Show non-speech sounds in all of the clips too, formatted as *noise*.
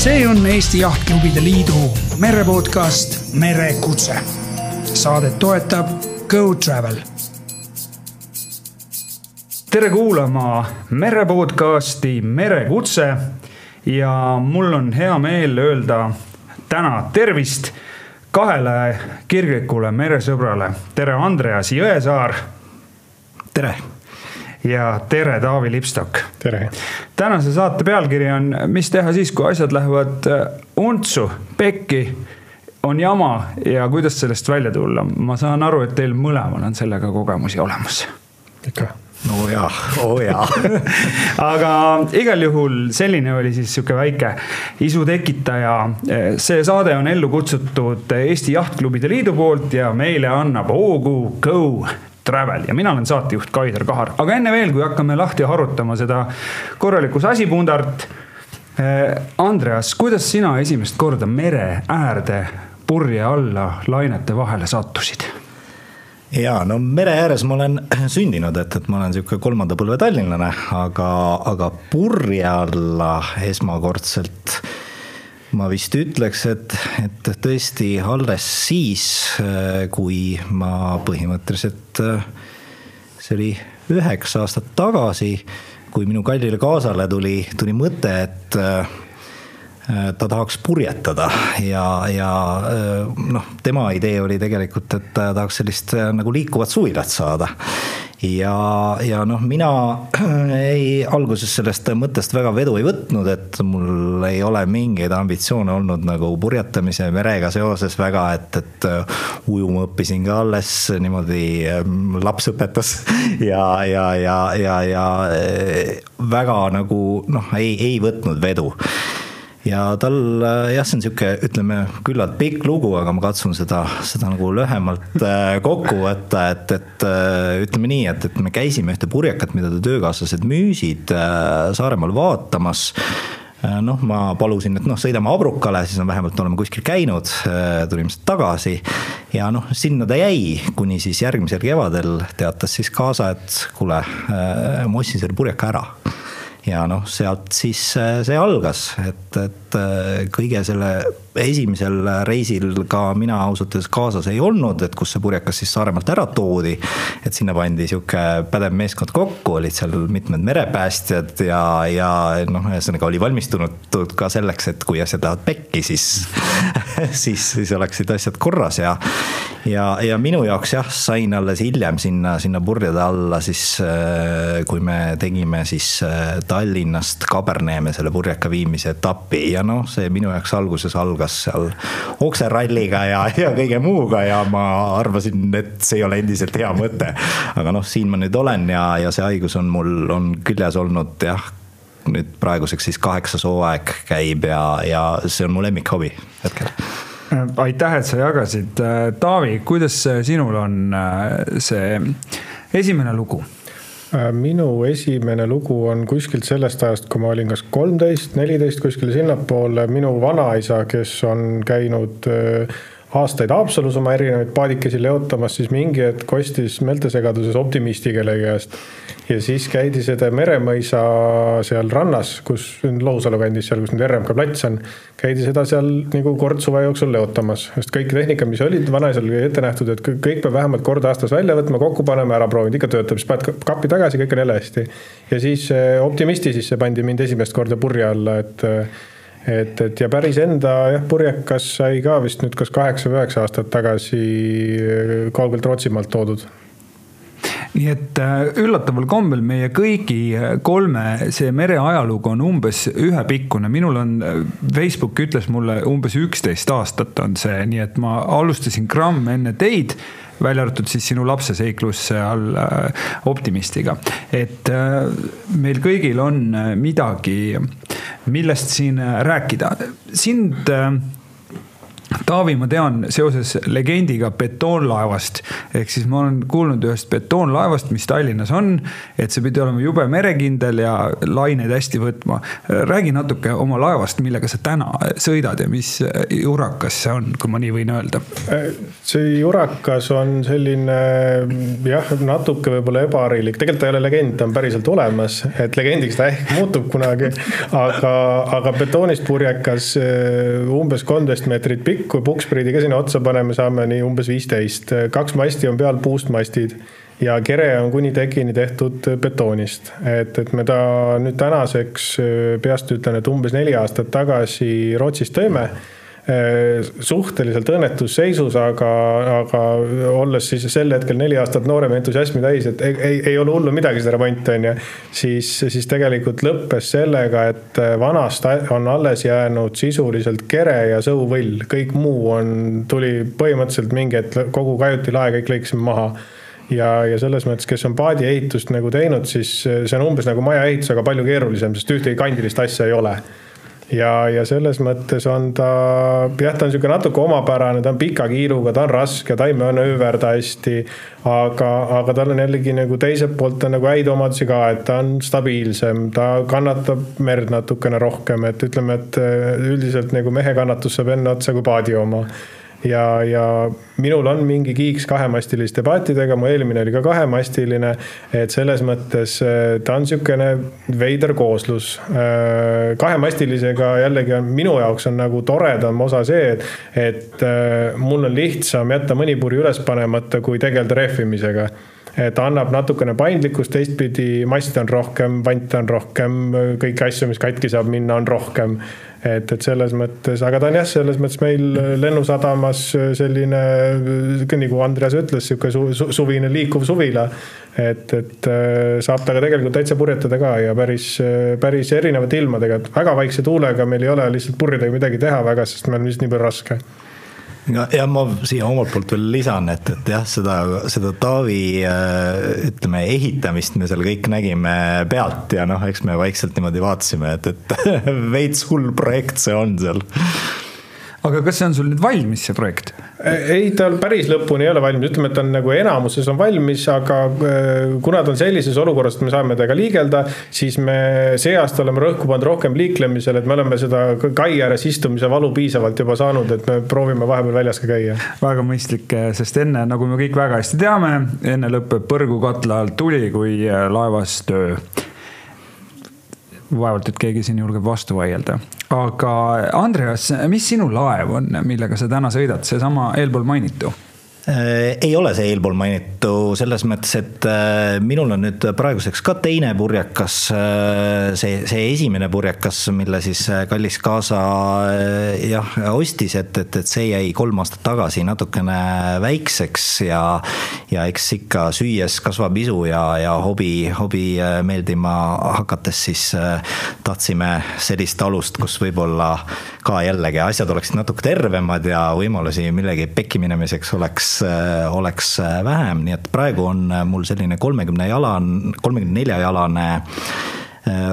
see on Eesti Jahtklubide Liidu merepodcast Merekutse. saadet toetab Go Travel. tere kuulama merepodcasti Merekutse ja mul on hea meel öelda täna tervist kahele kirglikule meresõbrale. tere, Andreas Jõesaar. tere ja tere, Taavi Lipstok. tere. tänase saate pealkiri on Mis teha siis, kui asjad lähevad äh, untsu, pekki, on jama ja kuidas sellest välja tulla. ma saan aru, et teil mõlemal on sellega kogemusi olemas. ikka no jaa, oo oh jaa *laughs* aga igal juhul selline oli siis sihuke väike isu tekitaja. see saade on ellu kutsutud Eesti Jahtklubide Liidu poolt ja meile annab hoogu Go Travel ja mina olen saatejuht Kaider Kahar, aga enne veel, kui hakkame lahti harutama seda korralikku sasipundart. Andreas, kuidas sina esimest korda mere äärde purje alla lainete vahele sattusid? ja no mere ääres ma olen *clears throat* sündinud, et, et ma olen sihuke kolmanda põlve tallinlane, aga, aga purje alla esmakordselt ma vist ütleks, et, et tõesti alles siis, kui ma põhimõtteliselt, see oli üheksa aastat tagasi, kui minu kallile kaasale tuli, tuli mõte, et ta tahaks purjetada ja, ja noh, tema idee oli tegelikult, et ta tahaks sellist nagu liikuvat suvilat saada. Ja, ja noh, mina *clears throat* ei, alguses sellest mõttest väga vedu ei võtnud, et mul ei ole mingeid ambitsioone olnud nagu purjetamise merega seoses väga, et, et äh, ujuma õppisin ka alles niimoodi, laps õpetas *laughs* ja, ja, ja, ja, ja äh, väga nagu noh, ei, ei võtnud vedu ja tal äh, jah, see on sihuke, ütleme küllalt pikk lugu, aga ma katsun seda, seda nagu lühemalt äh, kokku võtta, et, et äh, ütleme nii, et, et me käisime ühte purjekat, mida ta töökaaslased müüsid Saaremaal vaatamas. Noh, ma palusin, et noh, sõidame Abrukale, siis on vähemalt oleme kuskil käinud, tulime sealt tagasi. Ja noh, sinna ta jäi, kuni siis järgmisel kevadel teatas siis kaasa, et kuule, ma ostsin selle purjeka ära ja noh, sealt siis äh, see algas, et, et äh, kõige selle esimesel reisil ka mina ausalt öeldes kaasas ei olnud, et kus see purjekas siis Saaremaalt ära toodi. et sinna pandi sihuke pädev meeskond kokku, olid seal mitmed merepäästjad ja, ja noh, ühesõnaga oli valmistunud ka selleks, et kui asjad lähevad pekki, siis *laughs* siis, siis oleksid asjad korras ja, ja, ja minu jaoks jah, sain alles hiljem sinna, sinna purjede alla siis, äh, kui me tegime siis Tallinnast Kaberneeme selle purjeka viimise etapi ja noh, see minu jaoks alguses algas seal okseralliga ja, ja kõige muuga ja ma arvasin, et see ei ole endiselt hea mõte. aga noh, siin ma nüüd olen ja, ja see haigus on mul, on küljes olnud jah, nüüd praeguseks siis kaheksas hooaeg käib ja, ja see on mu lemmikhobi hetkel aitäh, et sa jagasid. Taavi, kuidas sinul on äh, see esimene lugu? Äh, minu esimene lugu on kuskilt sellest ajast, kui ma olin kas kolmteist, neliteist kuskil sinnapoole, minu vanaisa, kes on käinud äh, aastaid Haapsalus oma erinevaid paadikesi leotamas, siis mingi hetk ostis meeltesegaduses optimisti kellegi käest ja siis käidi seda Meremõisa seal rannas, kus Lohusalu kandis, seal, kus nüüd RMK plats on, käidi seda seal nagu kord suve jooksul leotamas, sest kõik tehnika, mis olid vanaisal ette nähtud, et kõik peab vähemalt kord aastas välja võtma, kokku panema, ära proovinud, ikka töötab, siis paned kappi tagasi, kõik on jälle hästi. ja siis optimisti sisse pandi mind esimest korda purje alla, et et, et ja päris enda jah, purjekas sai ka vist nüüd kas kaheksa või üheksa aastat tagasi kaugelt Rootsimaalt toodud. Nii et äh, üllataval kombel meie kõigi äh, kolme see mereajalugu on umbes ühepikkune, minul on, äh, Facebook ütles mulle umbes üksteist aastat on see, nii et ma alustasin gramm enne teid välja arvatud siis sinu lapse seiklus seal optimistiga. et meil kõigil on midagi, millest siin rääkida. sind Taavi, ma tean seoses legendiga betoonlaevast, ehk siis ma olen kuulnud ühest betoonlaevast, mis Tallinnas on, et see pidi olema jube merekindel ja laineid hästi võtma. räägi natuke oma laevast, millega sa täna sõidad ja mis jurakas see on, kui ma nii võin öelda? see jurakas on selline jah, natuke võib-olla ebaharilik, tegelikult ta ei ole legend, ta on päriselt olemas, et legendiks ta ehk muutub kunagi, aga, aga betoonist purjekas umbes kolmteist meetrit pikk kui pukspriidi ka sinna otsa paneme, saame nii umbes viisteist. kaks masti on peal puust mastid ja kere on kuni tekini tehtud betoonist. et, et me ta nüüd tänaseks peast ütlen, et umbes neli aastat tagasi Rootsis tõime Äh, suhteliselt õnnetus seisus, aga, aga olles siis sel hetkel neli aastat noorem entusiasmi täis, et ei, ei, ei ole hullu midagi, seda remonti on ju. siis, siis tegelikult lõppes sellega, et vanast on alles jäänud sisuliselt kere ja sõuvõll, kõik muu on, tuli põhimõtteliselt mingi hetk kogu kajutilae kõik lõikasime maha ja, ja selles mõttes, kes on paadiehitust nagu teinud, siis see on umbes nagu maja ehitus, aga palju keerulisem, sest ühtegi kandilist asja ei ole ja, ja selles mõttes on ta, jah, ta on niisugune natuke omapärane, ta on pika kiiluga, ta on raske, ta ei manööverda hästi. aga, aga tal on jällegi nagu teiselt poolt on nagu häid omadusi ka, et ta on stabiilsem, ta kannatab merd natukene rohkem, et ütleme, et üldiselt nagu mehe kannatus saab enne otsa kui paadi oma ja, ja minul on mingi kiiks kahemastiliste paatidega, mu eelmine oli ka kahemastiline. et selles mõttes äh, ta on niisugune veider kooslus. Äh, kahemastilisega jällegi on minu jaoks on nagu toredam osa see, et, et äh, mul on lihtsam jätta mõni puri üles panemata, kui tegeleda rehvimisega et annab natukene paindlikkust, teistpidi maste on rohkem, vante on rohkem, kõiki asju, mis katki saab minna, on rohkem. Et, et selles mõttes, aga ta on jah, selles mõttes meil Lennusadamas selline, nagu Andreas ütles, sihuke su, su, suvine liikuv suvila. et, et äh, saab temaga tegelikult täitsa purjetada ka ja päris, päris erinevate ilmadega, et väga vaikse tuulega meil ei ole lihtsalt purjedega midagi teha väga, sest meil on lihtsalt nii palju raske ja ma siia omalt poolt veel lisan, et, et jah, seda, seda Taavi äh, ütleme, ehitamist me seal kõik nägime pealt ja noh, eks me vaikselt niimoodi vaatasime, et, et *laughs* veits hull projekt see on seal aga kas see on sul nüüd valmis, see projekt? Ei, ta päris lõpuni ei ole valmis, ütleme, et ta on nagu enamuses on valmis, aga äh, kuna ta on sellises olukorras, et me saame temaga liigelda, siis me see aasta oleme rõhku pannud rohkem liiklemisele, et me oleme seda kai ääres istumise valu piisavalt juba saanud, et me proovime vahepeal väljas ka käia. väga mõistlik, sest enne, nagu me kõik väga hästi teame, enne lõpeb põrgu katla alt tuli, kui laevas töö vaevalt, et keegi siin julgeb vastu vaielda. Aga Andreas, mis sinu laev on, millega sa täna sõidad, seesama eelpool mainitu? Äh, ei ole see eelpool mainitu selles mõttes, et äh, minul on nüüd praeguseks ka teine purjekas. Äh, see, see esimene purjekas, mille siis kallis kaasa jah, ostis, et, et, et see jäi kolm aastat tagasi natukene väikseks ja, ja eks ikka süües kasvab isu ja, ja hobi, hobi meeldima hakates, siis tahtsime sellist alust, kus võib-olla ka jällegi asjad oleksid natuke tervemad ja võimalusi millegi pekki minemiseks oleks oleks, äh, oleks äh, vähem, nii et praegu on äh, mul selline kolmekümne jalan, kolmekümne nelja jalane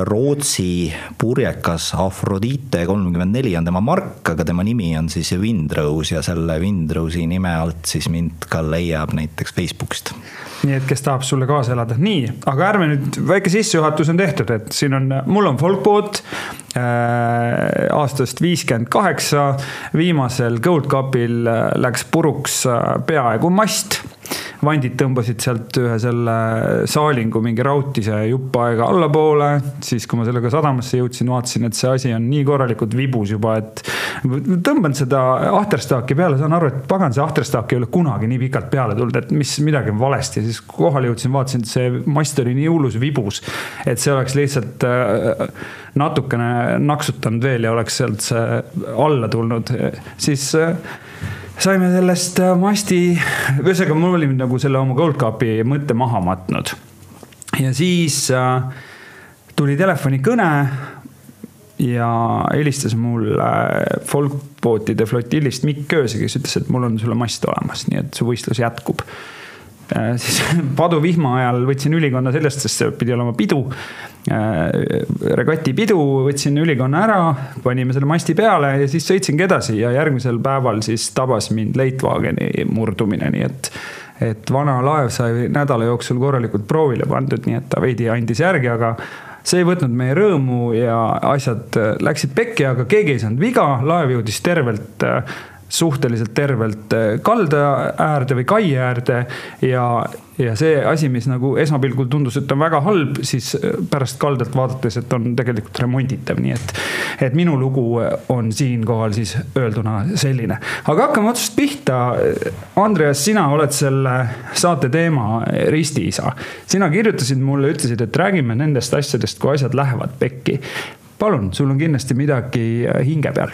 Rootsi purjekas Afrodite kolmkümmend neli on tema mark, aga tema nimi on siis Windrose ja selle Windrose'i nime alt siis mind ka leiab näiteks Facebookist. Nii et kes tahab sulle kaasa elada, nii, aga ärme nüüd, väike sissejuhatus on tehtud, et siin on, mul on folkboot äh, aastast viiskümmend kaheksa. viimasel Gold Cupil äh, läks puruks äh, peaaegu mast vandid tõmbasid sealt ühe selle saalingu mingi rautise jupp aega allapoole. siis, kui ma sellega sadamasse jõudsin, vaatasin, et see asi on nii korralikult vibus juba, et tõmban seda ahterstaaki peale, saan aru, et pagan, see ahterstaak ei ole kunagi nii pikalt peale tulnud, et mis midagi on valesti. siis kohale jõudsin, vaatasin, et see mast oli nii hullus vibus, et see oleks lihtsalt äh, natukene naksutanud veel ja oleks sealt see alla tulnud, siis äh, saime sellest äh, masti, ühesõnaga mul oli nagu selle oma Gold Cupi mõtte maha matnud. ja siis äh, tuli telefonikõne ja helistas mulle folkbootide flotillist Mikk Kööse, kes ütles, et mul on sulle mast olemas, nii et su võistlus jätkub. Siis *laughs* paduvihma ajal võtsin ülikonna sellest, sest see pidi olema pidu. regatipidu, võtsin ülikonna ära, panime selle masti peale ja siis sõitsingi edasi ja järgmisel päeval siis tabas mind Leitvageni murdumine, nii et et vana laev sai nädala jooksul korralikult proovile pandud, nii et ta veidi andis järgi, aga see ei võtnud meie rõõmu ja asjad läksid pekki, aga keegi ei saanud viga, laev jõudis tervelt suhteliselt tervelt äh, kalda äärde või kai äärde ja, ja see asi, mis nagu esmapilgul tundus, et on väga halb, siis äh, pärast kaldalt vaadates, et on tegelikult remonditav, nii et, et minu lugu on siinkohal siis öelduna selline. aga hakkame otsast pihta. Andreas, sina oled selle saate teema ristiisa. sina kirjutasid mulle, ütlesid, et räägime nendest asjadest, kui asjad lähevad pekki. palun, sul on kindlasti midagi hinge peal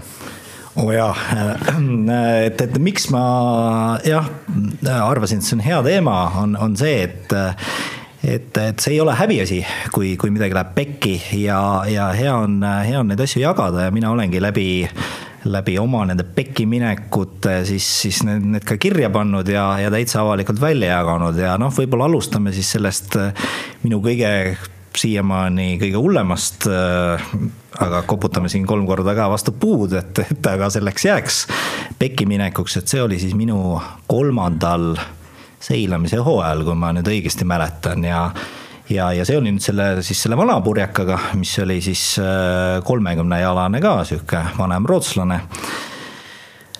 oo oh jaa, *clears throat* et, et miks ma jah, arvasin, et see on hea teema, on, on see, et et, et see ei ole häbiasi, kui, kui midagi läheb pekki ja, ja hea on, hea on neid asju jagada ja mina olengi läbi läbi oma nende pekki minekute siis, siis need, need ka kirja pannud ja, ja täitsa avalikult välja jaganud ja noh, võib-olla alustame siis sellest minu kõige siiamaani kõige hullemast. Äh, aga koputame siin kolm korda ka vastu puud, et, et aga selleks jääks pekki minekuks, et see oli siis minu kolmandal seilamise hooajal, kui ma nüüd õigesti mäletan ja ja, ja see oli nüüd selle, siis selle vana purjekaga, mis oli siis äh, kolmekümne jalane ka, sihuke vanem rootslane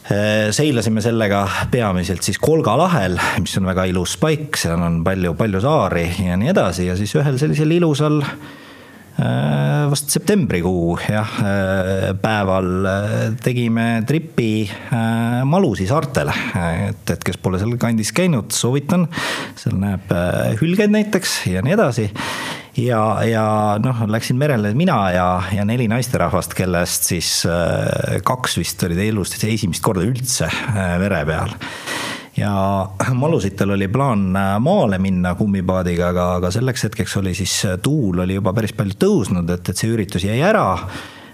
seilasime sellega peamiselt siis Kolga lahel, mis on väga ilus paik, seal on palju, palju saari ja nii edasi ja siis ühel sellisel ilusal äh, vast septembrikuu jah, äh, päeval tegime tripi Malusi saartele. et, et kes pole seal kandis käinud, soovitan, seal näeb hülgeid näiteks ja nii edasi. Ja, ja noh, läksin merele mina ja, ja neli naisterahvast, kellest siis äh, kaks vist olid elus esimest korda üldse äh, mere peal ja *clears throat* Malusitel oli plaan äh, maale minna kummipaadiga, aga, aga selleks hetkeks oli siis tuul oli juba päris palju tõusnud, et, et see üritus jäi ära.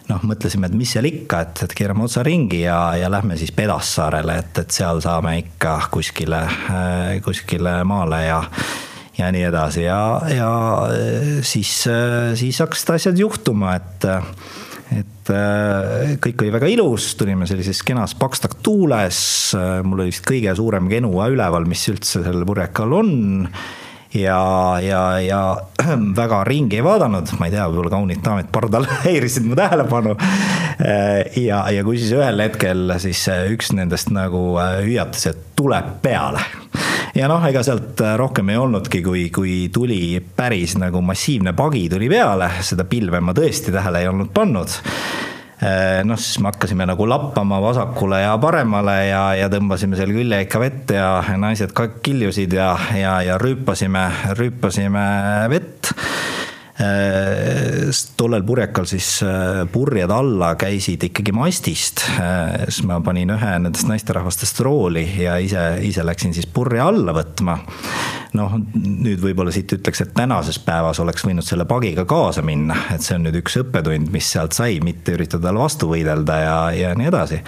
noh, mõtlesime, et mis seal ikka, et, et keerame otsa ringi ja, ja lähme siis Pedassaarele, et, et seal saame ikka kuskile, kuskile maale ja ja nii edasi ja, ja siis, siis hakkasid asjad juhtuma, et et kõik oli väga ilus, tulime sellises kenas pakstak-tuules, mul oli vist kõige suurem genua üleval, mis üldse sellel purjekal on ja, ja, ja *clears throat* väga ringi ei vaadanud, ma ei tea, võib-olla kaunid daamid pardal *laughs* häirisid mu tähelepanu. ja, ja kui siis ühel hetkel siis üks nendest nagu hüüatas, et tuleb peale. Ja noh, ega sealt äh, rohkem ei olnudki, kui, kui tuli päris nagu massiivne pagi tuli peale, seda pilve ma tõesti tähele ei olnud pannud. äh, noh, siis me hakkasime nagu lappama vasakule ja paremale ja, ja tõmbasime seal külje ikka vett ja naised ka kiljusid ja, ja, ja rüüpasime, rüüpasime vett Äh, tollel purjekal siis äh, purjed alla käisid ikkagi mastist. Äh, siis ma panin ühe nendest naisterahvastest rooli ja ise, ise läksin siis purje alla võtma. Noh, nüüd võib-olla siit ütleks, et tänases päevas oleks võinud selle pagiga kaasa minna, et see on nüüd üks õppetund, mis sealt sai, mitte üritada talle vastu võidelda ja, ja nii edasi.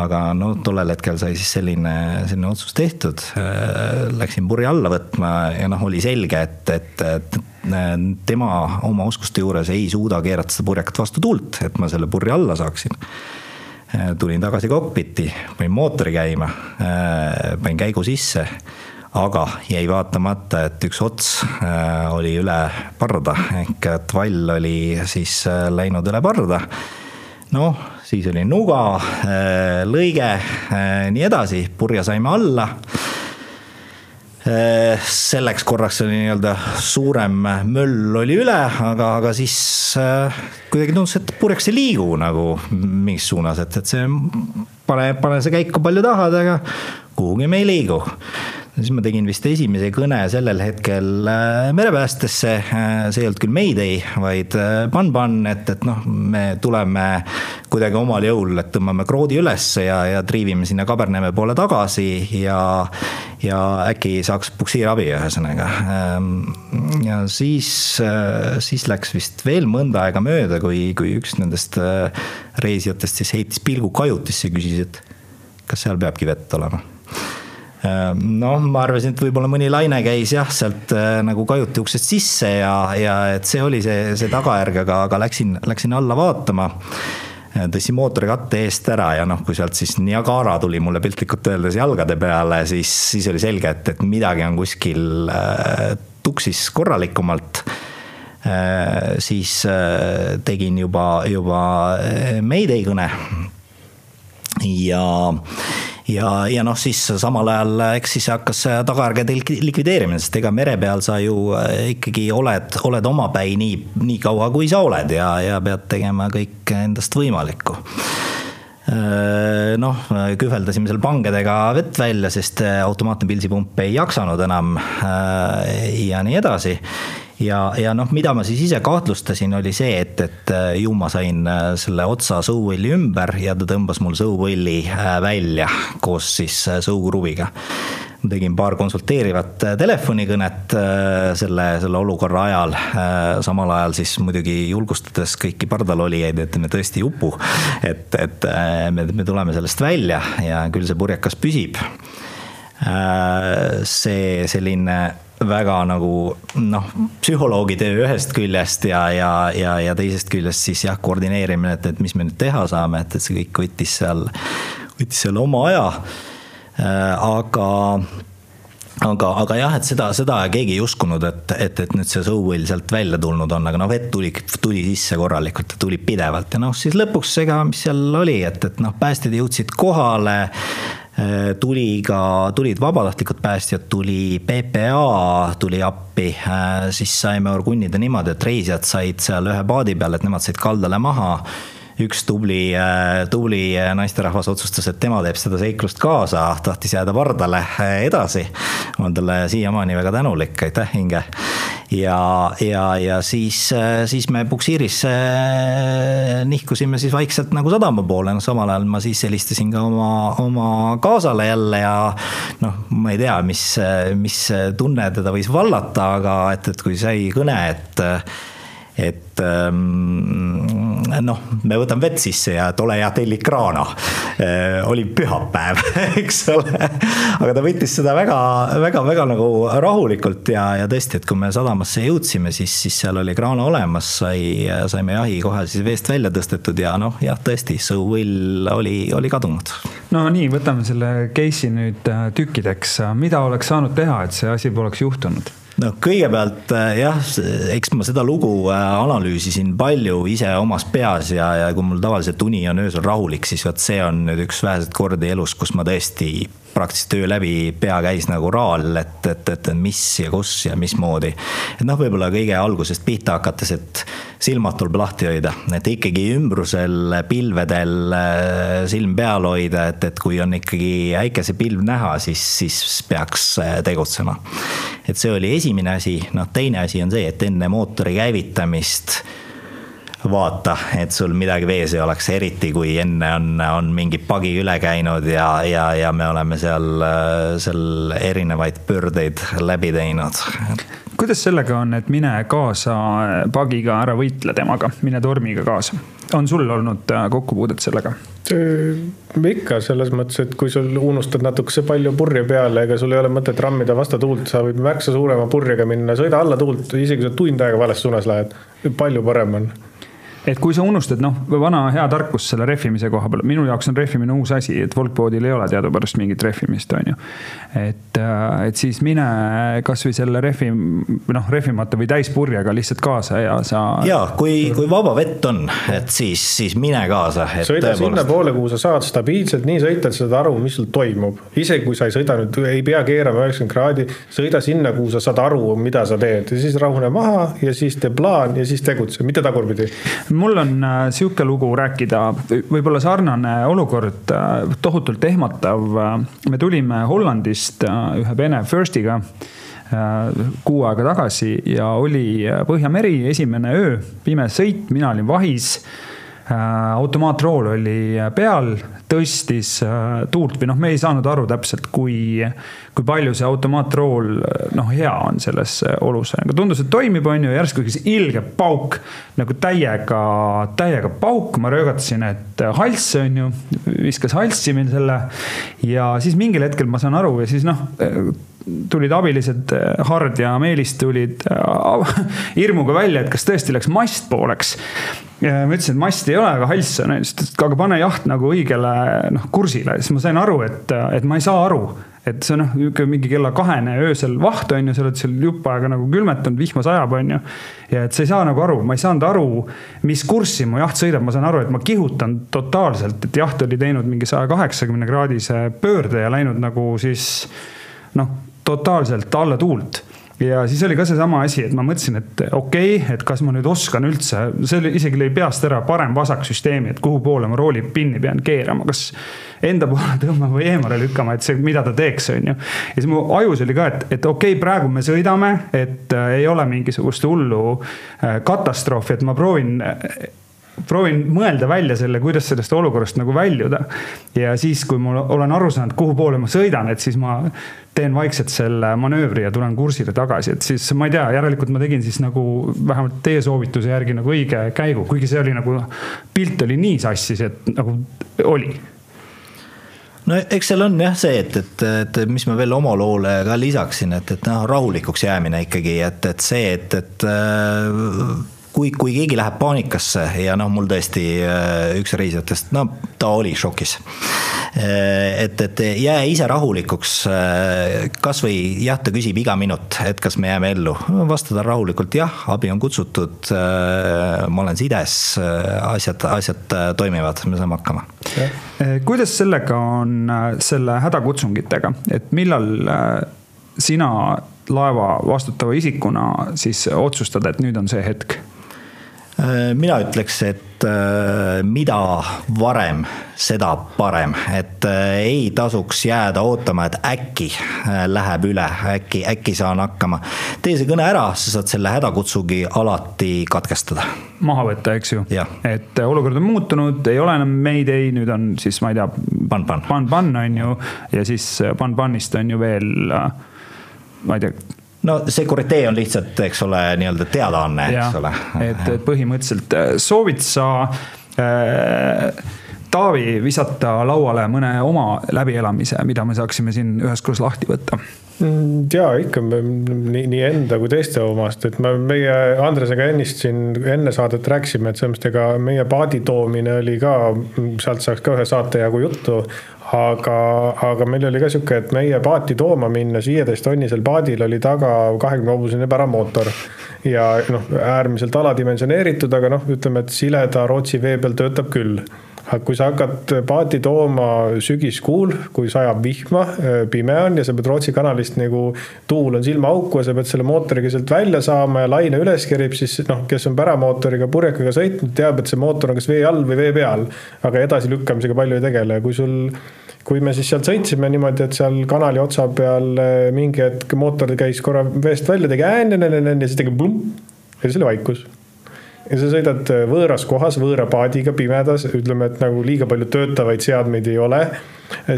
aga no tollel hetkel sai siis selline, selline otsus tehtud. Läksin purje alla võtma ja noh, oli selge, et, et, et tema oma oskuste juures ei suuda keerata seda purjekat vastu tuld, et ma selle purje alla saaksin. tulin tagasi kokpiti, panin mootori käima, panin käigu sisse, aga jäi vaatamata, et üks ots äh, oli üle parda. Ehk et vall oli siis äh, läinud üle parda. noh, siis oli nuga, äh, lõige, nii edasi, purje saime alla. Selleks korraks oli nii-öelda suurem möll oli üle, aga, aga siis kuidagi tundus, et purjeks ei liigu nagu mingis suunas, et, et see pane, pane see käiku palju tahad, aga kuhugi me ei liigu siis ma tegin vist esimese kõne sellel hetkel äh, merepäästesse, äh, see ei olnud küll Mayday, vaid Pan-Pan, äh, et, et noh, me tuleme kuidagi omal jõul, et tõmbame kroodi ülesse ja, ja triivime sinna Kaberneme poole tagasi ja, ja äkki saaks puksiirabi, ühesõnaga. Ähm, ja siis, siis läks vist veel mõnda aega mööda, kui, kui üks nendest reisijatest siis heitis pilgu kajutisse ja küsis, et kas seal peabki vett olema noh, ma arvasin, et võib-olla mõni laine käis jah, sealt nagu kajuti uksest sisse ja, ja et see oli see, see tagajärg, aga, aga läksin, läksin alla vaatama tõstsin mootorikatte eest ära ja noh, kui sealt siis Niagara tuli mulle piltlikult öeldes jalgade peale, siis, siis oli selge, et, et midagi on kuskil äh, tuksis korralikumalt äh,. siis äh, tegin juba, juba äh, Mayday kõne ja ja, ja noh, siis samal ajal eks siis hakkas tagajärgede likvideerimine, sest ega mere peal sa ju äh, ikkagi oled, oled omapäi nii, nii kaua, kui sa oled ja, ja pead tegema kõik endast võimalikku. Äh, noh, kühveldasime seal pangedega vett välja, sest automaatne pilsipump ei jaksanud enam äh, ja nii edasi ja, ja noh, mida ma siis ise kahtlustasin, oli see, et, et äh, ju ma sain äh, selle otsa sõuvõlli ümber ja ta tõmbas mul sõuvõlli äh, välja koos siis sõukruviga ma tegin paar konsulteerivat telefonikõnet selle, selle olukorra ajal. samal ajal siis muidugi julgustades kõiki pardalolijaid, et me tõesti ei upu. et, et me, me tuleme sellest välja ja küll see purjekas püsib. see selline väga nagu noh, psühholoogi töö ühest küljest ja, ja, ja, ja teisest küljest siis jah, koordineerimine, et, et mis me nüüd teha saame, et, et see kõik võttis seal, võttis seal oma aja. Äh, aga aga, aga jah, et seda, seda keegi ei uskunud, et, et, et nüüd see sõuvõll sealt välja tulnud on, aga noh, vett tuli, tuli sisse korralikult tuli pidevalt ja noh, siis lõpuks ega, mis seal oli, et, et noh, päästjad jõudsid kohale tuli ka, tulid vabatahtlikud päästjad, tuli PPA tuli appi, äh, siis saime orgunnida niimoodi, et reisijad said seal ühe paadi peal, et nemad said kaldale maha üks tubli, äh, tubli naisterahvas otsustas, et tema teeb seda seiklust kaasa, tahtis jääda pardale edasi. ma olen talle siiamaani väga tänulik, aitäh, Inge ja, ja, ja siis, siis me puksiiris nihkusime siis vaikselt nagu sadama poole, noh samal ajal ma siis helistasin ka oma, oma kaasale jälle ja noh, ma ei tea, mis, mis tunne teda võis vallata, aga et, et kui sai kõne, et et ähm, noh, me võtame vett sisse ja et ole hea, telli kraana. Äh, oli pühapäev, *laughs* eks ole. aga ta võttis seda väga, väga, väga nagu rahulikult ja, ja tõesti, et kui me sadamasse jõudsime, siis, siis seal oli kraana olemas, sai, saime jahi kohe siis veest välja tõstetud ja noh, jah, tõesti, sõuvõll oli, oli kadunud. no nii, võtame selle case'i nüüd äh, tükkideks. mida oleks saanud teha, et see asi poleks juhtunud? Noh, kõigepealt äh, jah, eks ma seda lugu äh, analüüsisin palju ise omas peas ja, ja kui mul tavaliselt uni on öösel rahulik, siis vot see on nüüd üks väheseid kordi elus, kus ma tõesti praktiliselt öö läbi pea käis nagu raal, et, et, et mis ja kus ja mismoodi. et noh, võib-olla kõige algusest pihta hakates, et silmad tuleb lahti hoida, et ikkagi ümbrusel pilvedel äh, silm peal hoida, et, et kui on ikkagi äikesepilv näha, siis, siis peaks äh, tegutsema. et see oli esimene asi, noh, teine asi on see, et enne mootori käivitamist vaata, et sul midagi vees ei oleks, eriti kui enne on, on mingi pagi üle käinud ja, ja, ja me oleme seal, seal erinevaid pöördeid läbi teinud. kuidas sellega on, et mine kaasa pagiga, ära võitle temaga, mine tormiga kaasa? on sul olnud äh, kokkupuudet sellega? ikka selles mõttes, et kui sul unustad natukese palju purje peale, ega sul ei ole mõtet rammida vastatuult, sa võid märksa suurema purjega minna, sõida alla tuult, isegi kui sa tund aega vales suunas lähed, palju parem on et kui sa unustad, noh, vana hea tarkus selle rehvimise koha peal, minu jaoks on rehvimine uus asi, et Volkboardil ei ole teadupärast mingit rehvimist, on ju. et, äh, et siis mine kasvõi selle rehvi, noh, rehvimata või täispurjega lihtsalt kaasa ja sa. ja kui, kui vaba vett on, et siis, siis mine kaasa. sõida sinnapoole, kuhu sa saad stabiilselt nii sõita, et sa saad aru, mis sul toimub. isegi kui sa ei sõida nüüd, ei pea keerama üheksakümmend kraadi, sõida sinna, kuhu sa saad aru, mida sa teed ja siis rahune maha ja siis tee plaan ja siis tegutse, mitte tagurpidi mul on äh, sihuke lugu rääkida, võib-olla sarnane olukord, äh, tohutult ehmatav. me tulime Hollandist äh, ühe Vene Firstiga kuu aega tagasi ja oli Põhjameri esimene öö, pime sõit, mina olin vahis automaatrool oli peal, tõstis tuult või noh, me ei saanud aru täpselt, kui, kui palju see automaatrool noh, hea on selles olus. aga tundus, et toimib, on ju, järsku üks ilge pauk nagu täiega, täiega pauk, ma röögatasin, et hals on ju, viskas halssi meil selle. ja siis mingil hetkel ma saan aru ja siis noh tulid abilised, Hard ja Meelis tulid äh, *laughs* hirmuga välja, et kas tõesti läks mast pooleks. ma ütlesin, et masti ei ole, aga hals on, siis ta ütles, et aga pane jaht nagu õigele noh kursile, siis ma sain aru, et, et ma ei saa aru et see on noh, niisugune mingi kella kahene öösel vaht on ju, sa oled seal jupp aega nagu külmetanud, vihma sajab, on ju. ja et sa ei saa nagu aru, ma ei saanud aru, mis kurssi mu jaht sõidab, ma saan aru, et ma kihutan totaalselt, et jaht oli teinud mingi saja kaheksakümne kraadise pöörde ja läinud nagu siis noh totaalselt alla tuult ja siis oli ka seesama asi, et ma mõtlesin, et okei okay,, et kas ma nüüd oskan üldse, see oli isegi lõi peast ära parem-vasak süsteemi, et kuhu poole ma roolipinni pean keerama, kas enda poole tõmbama või eemale lükkama, et see, mida ta teeks, on ju. ja siis mu ajus oli ka, et, et okei okay,, praegu me sõidame, et äh, ei ole mingisugust hullu äh, katastroofi, et ma proovin äh, proovin mõelda välja selle, kuidas sellest olukorrast nagu väljuda. ja siis, kui ma olen aru saanud, kuhu poole ma sõidan, et siis ma teen vaikselt selle manöövri ja tulen kursile tagasi, et siis ma ei tea, järelikult ma tegin siis nagu vähemalt teie soovituse järgi nagu õige käigu, kuigi see oli nagu, pilt oli nii sassis, et nagu oli no eks seal on jah see, et, et, et mis ma veel oma loole ka lisaksin, et, et noh, rahulikuks jäämine ikkagi, et, et see, et, et kui, kui keegi läheb paanikasse ja noh, mul tõesti äh, üks reisijatest, no ta oli šokis. Äh, et, et jää ise rahulikuks, äh, kasvõi jah, ta küsib iga minut, et kas me jääme ellu, vastada rahulikult jah, abi on kutsutud. ma olen sides, asjad, asjad toimivad, me saame hakkama. kuidas sellega on, selle hädakutsungitega, et millal sina laeva vastutava isikuna siis otsustad, et nüüd on see hetk? Äh, mina ütleks, et äh, mida varem, seda parem, et äh, ei tasuks jääda ootama, et äkki läheb üle, äkki, äkki saan hakkama. tee see kõne ära, sa saad selle hädakutsugi alati katkestada. maha võtta, eks ju. et olukord on muutunud, ei ole enam Mayday, nüüd on siis, ma ei tea. Pan-Pan. Pan-Pan on ju ja siis Pan-Panist on ju veel, ma ei tea no Securite on lihtsalt, eks ole, nii-öelda teadaanne, eks ole. et, et põhimõtteliselt äh, soovid sa äh, Taavi visata lauale mõne oma läbielamise, mida me saaksime siin üheskoos lahti võtta? Mm, ja ikka nii, nii enda kui teiste omast, et me meie Andresega ennist siin enne saadet rääkisime, et selles mõttes, ega meie paadi toomine oli ka, sealt saaks ka ühe saate jagu juttu aga, aga meil oli ka sihuke, et meie paati tooma minnes viieteist tonnisel paadil oli taga kahekümne hobusene päramootor. ja noh, äärmiselt aladimensioneeritud, aga noh, ütleme, et sileda Rootsi vee peal töötab küll aga kui sa hakkad paati tooma sügiskuul, kui sajab vihma, pime on ja sa pead Rootsi kanalist nagu, tuul on silmaauku ja sa pead selle mootoriga sealt välja saama ja laine üles kerib, siis noh, kes on päramootoriga purjekaga sõitnud, teab, et see mootor on kas vee all või vee peal. aga edasilükkamisega palju ei tegele. Ja kui sul kui me siis sealt sõitsime niimoodi, et seal kanali otsa peal mingi hetk mootor käis korra veest välja, tegi ään ja siis tegi plumm ja siis oli vaikus ja sa sõidad äh, võõras kohas, võõra paadiga pimedas, ütleme, et nagu liiga palju töötavaid seadmeid ei ole.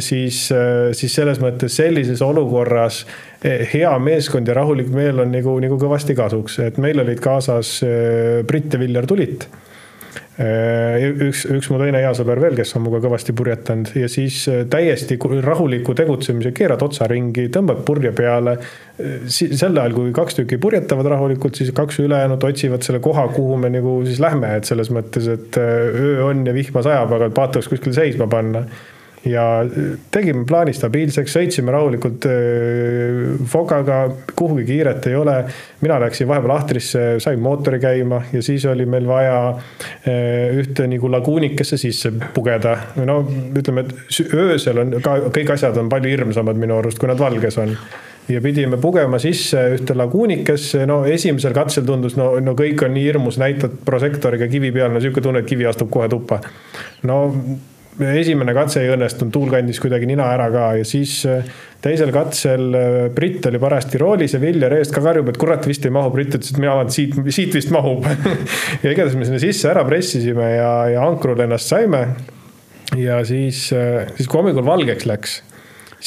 siis, äh, siis selles mõttes sellises olukorras hea meeskond ja rahulik meel on nagu, nagu kõvasti kasuks, et meil olid kaasas äh, Brit ja Viljar Tulit Äh, üks, üks mu teine hea sõber veel, kes on minuga kõvasti purjetanud ja siis äh, täiesti rahuliku tegutsemise, keerad otsa ringi, tõmbad purje peale. Äh, sel ajal, kui kaks tükki purjetavad rahulikult, siis kaks ülejäänut otsivad selle koha, kuhu me nagu siis lähme, et selles mõttes, et öö on ja vihma sajab, aga paat tuleks kuskile seisma panna ja tegime plaani stabiilseks, sõitsime rahulikult äh, Fokaga, kuhugi kiiret ei ole. mina läksin vahepeal ahtrisse, sain mootori käima ja siis oli meil vaja äh, ühte nagu laguunikesse sisse pugeda. no ütleme, et öösel on ka kõik asjad on palju hirmsamad minu arust, kui nad valges on ja pidime pugema sisse ühte laguunikesse, no esimesel katsel tundus, no, no kõik on nii hirmus, näitad prožektoriga kivi peal, no sihuke tunne, et kivi astub kohe tuppa. no esimene katse ei õnnestunud, tuul kandis kuidagi nina ära ka ja siis teisel katsel Brit oli parajasti roolis ja Viljar eest ka karjub, et kurat, vist ei mahu. Brit ütles, et mina arvan, et siit, siit vist mahub *laughs* ja igatahes me sinna sisse ära pressisime ja, ja ankrul ennast saime. ja siis, siis kui hommikul valgeks läks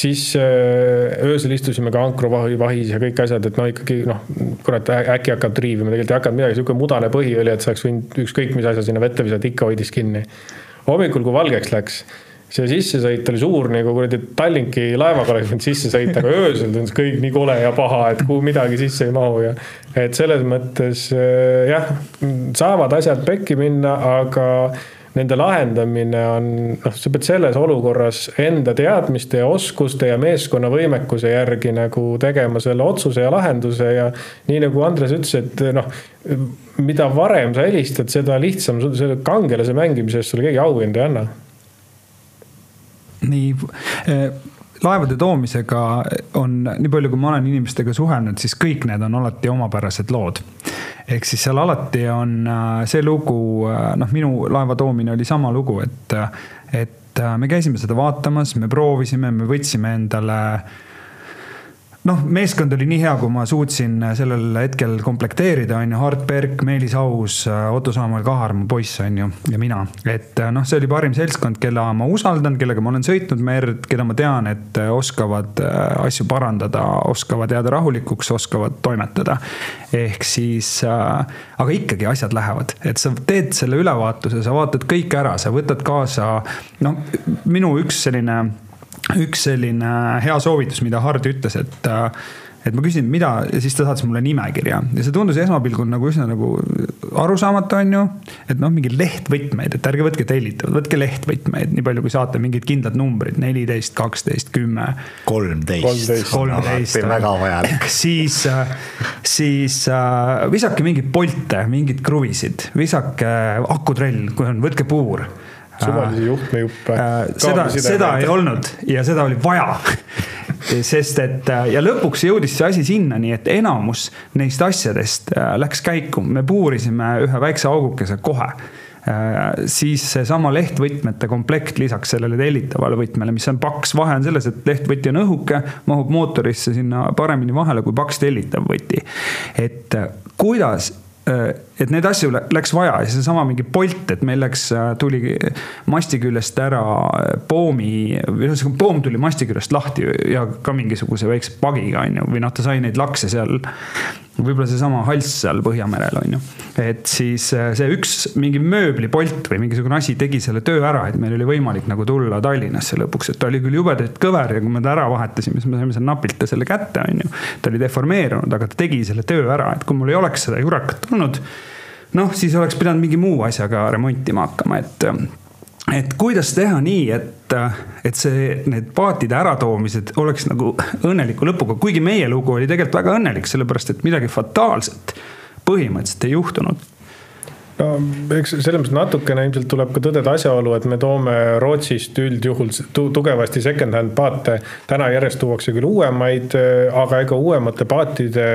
siis äh, öösel istusime ka ankruvahi vahis ja kõik asjad, et no ikkagi noh, kurat äkki hakkab triivima, tegelikult ei hakanud midagi, sihuke mudane põhi oli, et sa oleks võinud ükskõik mis asja sinna vette visata, ikka hoidis kinni. Hommikul, kui valgeks läks, see sissesõit oli suur nagu kuradi Tallinki laevaga oleks võinud sisse sõita, aga öösel tundus kõik nii kole ja paha, et kuhu midagi sisse ei mahu ja. et selles mõttes äh, jah, saavad asjad pekki minna, aga nende lahendamine on, noh, sa pead selles olukorras enda teadmiste ja oskuste ja meeskonna võimekuse järgi nagu tegema selle otsuse ja lahenduse ja nii nagu Andres ütles, et noh, mida varem sa helistad, seda lihtsam selle kangelase mängimise eest sulle keegi auhinda ei anna. nii eh, laevade toomisega on, nii palju, kui ma olen inimestega suhelnud, siis kõik need on alati omapärased lood ehk siis seal alati on äh, see lugu, äh, noh, minu laeva toomine oli sama lugu, et, et me käisime seda vaatamas, me proovisime, me võtsime endale noh, meeskond oli nii hea, kui ma suutsin sellel hetkel komplekteerida, on ju, Hart Berk, Meelis Aus, Otto Saamäel Kahar, mu poiss, on ju, ja mina. et noh, see oli parim seltskond, kelle ma usaldan, kellega ma olen sõitnud merd, keda ma tean, et oskavad äh, asju parandada, oskavad jääda rahulikuks, oskavad toimetada. ehk siis äh,, aga ikkagi asjad lähevad, et sa teed selle ülevaatuse, sa vaatad kõik ära, sa võtad kaasa, noh, minu üks selline üks selline hea soovitus, mida Hard ütles, et et ma küsin, mida, ja siis ta saatis mulle nimekirja ja see tundus esmapilgul nagu üsna nagu arusaamatu, on ju. et noh, mingi lehtvõtmeid, et ärge võtke tellitavad, võtke lehtvõtmeid, nii palju kui saate, mingid kindlad numbrid, neliteist, kaksteist, kümme. kolmteist. kolmteist. väga vajalik. *laughs* siis, siis äh, visake mingeid polte, mingeid kruvisid, visake akutrell, kui on, võtke puur suvalisi juhtmejuppe. Äh, seda, seda ei olnud ja seda oli vaja. Sest et äh, ja lõpuks jõudis see asi sinnani, et enamus neist asjadest äh, läks käiku, me puurisime ühe väikse augukese kohe. Siis seesama lehtvõtmete komplekt lisaks sellele tellitavale võtmele, mis on paks, vahe on selles, et lehtvõti on õhuke, mahub mootorisse sinna paremini vahele kui paks tellitav võti. et kuidas et neid asju läks vaja ja seesama mingi Bolt, et meil läks, äh, tuli masti küljest ära äh, poomi, ühesõnaga poom tuli masti küljest lahti ja ka mingisuguse väikse pagiga on ju, või noh, ta sai neid lakse seal võib-olla seesama hals seal Põhjamerel on ju. et siis äh, see üks mingi mööblipolt või mingisugune asi tegi selle töö ära, et meil oli võimalik nagu tulla Tallinnasse lõpuks, et ta oli küll jubedalt kõver ja kui me ta ära vahetasime, siis me saime seal napilt selle kätte, on ju. ta oli deformeerunud, aga ta tegi selle töö ära, et kui mul ei oleks seda jurakat tulnud noh, siis oleks pidanud mingi muu asjaga remontima hakkama, et et kuidas teha nii, et, et see, need paatide äratoomised oleks nagu õnneliku lõpuga, kuigi meie lugu oli tegelikult väga õnnelik, sellepärast et midagi fataalset põhimõtteliselt ei juhtunud no eks selles mõttes natukene ilmselt tuleb ka tõdeda asjaolu, et me toome Rootsist üldjuhul tugevasti second-hand paate. täna järjest tuuakse küll uuemaid, aga ega uuemate paatide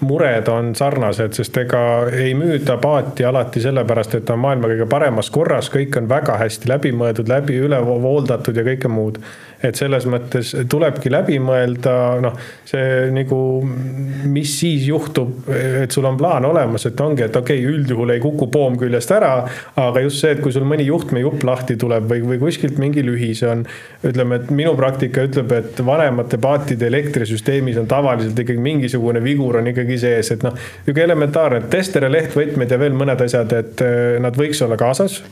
mured on sarnased, sest ega ei müüda paati alati sellepärast, et ta on maailma kõige paremas korras, kõik on väga hästi läbi mõeldud, läbi üle vooldatud ja kõike muud et selles mõttes tulebki läbi mõelda, noh, see nagu, mis siis juhtub, et sul on plaan olemas, et ongi, et okei okay,, üldjuhul ei kuku poom küljest ära. aga just see, et kui sul mõni juhtmejupp lahti tuleb või, või kuskilt mingi lühis on. ütleme, et minu praktika ütleb, et vanemate paatide elektrisüsteemis on tavaliselt ikkagi mingisugune vigur on ikkagi sees, et noh. nihuke elementaarne, tester ja lehtvõtmed ja veel mõned asjad, et eh, nad võiks olla kaasas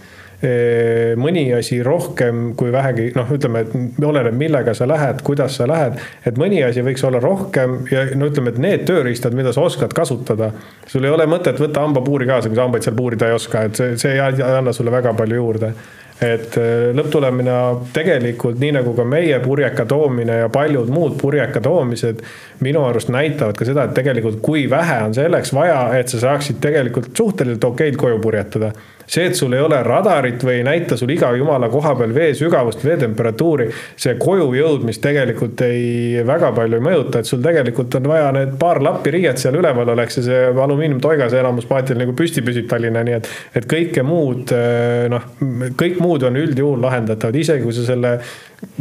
mõni asi rohkem kui vähegi noh, ütleme, et oleneb, millega sa lähed, kuidas sa lähed. et mõni asi võiks olla rohkem ja no ütleme, et need tööriistad, mida sa oskad kasutada. sul ei ole mõtet võtta hambapuuri kaasa, kui sa hambaid seal puurida ei oska, et see, see ei anna sulle väga palju juurde et lõpptulemina tegelikult nii nagu ka meie purjeka toomine ja paljud muud purjeka toomised minu arust näitavad ka seda, et tegelikult kui vähe on selleks vaja, et sa saaksid tegelikult suhteliselt okeilt koju purjetada see, et sul ei ole radarit või ei näita sul iga jumala koha peal vee sügavust, vee temperatuuri, see koju jõudmist tegelikult ei, väga palju ei mõjuta, et sul tegelikult on vaja need paar lappi riiet seal üleval oleks ja see alumiiniumtoigas enamus paatidel nagu püsti püsib Tallinna, nii et, et kõike muud noh, kõik muud on üldjuhul lahendatavad, isegi kui sa selle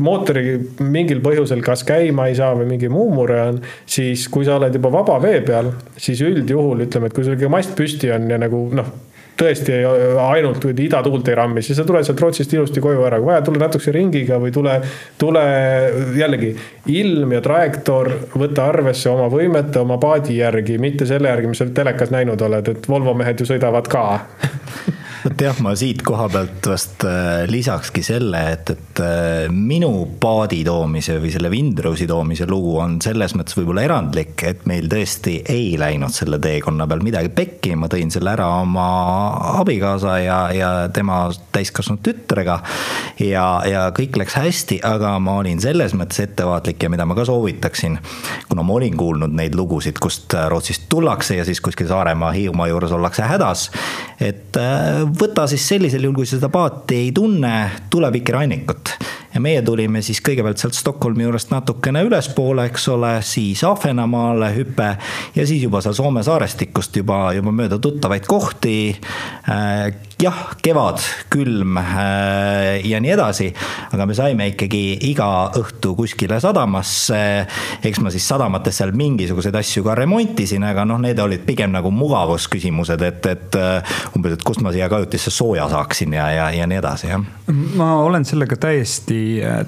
mootori mingil põhjusel kas käima ei saa või mingi muu mure on, siis kui sa oled juba vaba vee peal, siis üldjuhul ütleme, et kui sul ikka mast püsti on ja nagu noh tõesti ainult idatuult ei rammi, siis sa tuled sealt Rootsist ilusti koju ära, kui vaja, tule natukese ringiga või tule, tule jällegi ilm ja trajektoor, võta arvesse oma võimete, oma paadi järgi, mitte selle järgi, mis sa telekas näinud oled, et Volvo mehed ju sõidavad ka *laughs* vot jah, ma siit koha pealt vast äh, lisakski selle, et, et äh, minu paadi toomise või selle Windrowsi toomise lugu on selles mõttes võib-olla erandlik, et meil tõesti ei läinud selle teekonna peal midagi pekki, ma tõin selle ära oma abikaasa ja, ja tema täiskasvanud tütrega. ja, ja kõik läks hästi, aga ma olin selles mõttes ettevaatlik ja mida ma ka soovitaksin, kuna ma olin kuulnud neid lugusid, kust Rootsist tullakse ja siis kuskil Saaremaa, Hiiumaa juures ollakse hädas, et äh, võta siis sellisel juhul, kui sa seda paati ei tunne, tule Viki rannikut ja meie tulime siis kõigepealt sealt Stockholmi juurest natukene ülespoole, eks ole, siis Ahvenamaale hüpe ja siis juba seal Soome saarestikust juba, juba mööda tuttavaid kohti. Äh, jah, kevad, külm äh, ja nii edasi, aga me saime ikkagi iga õhtu kuskile sadamasse. eks ma siis sadamates seal mingisuguseid asju ka remontisin, aga noh, need olid pigem nagu mugavusküsimused, et, et äh, umbes, et kust ma siia kajutisse sooja saaksin ja, ja, ja nii edasi, jah. ma olen sellega täiesti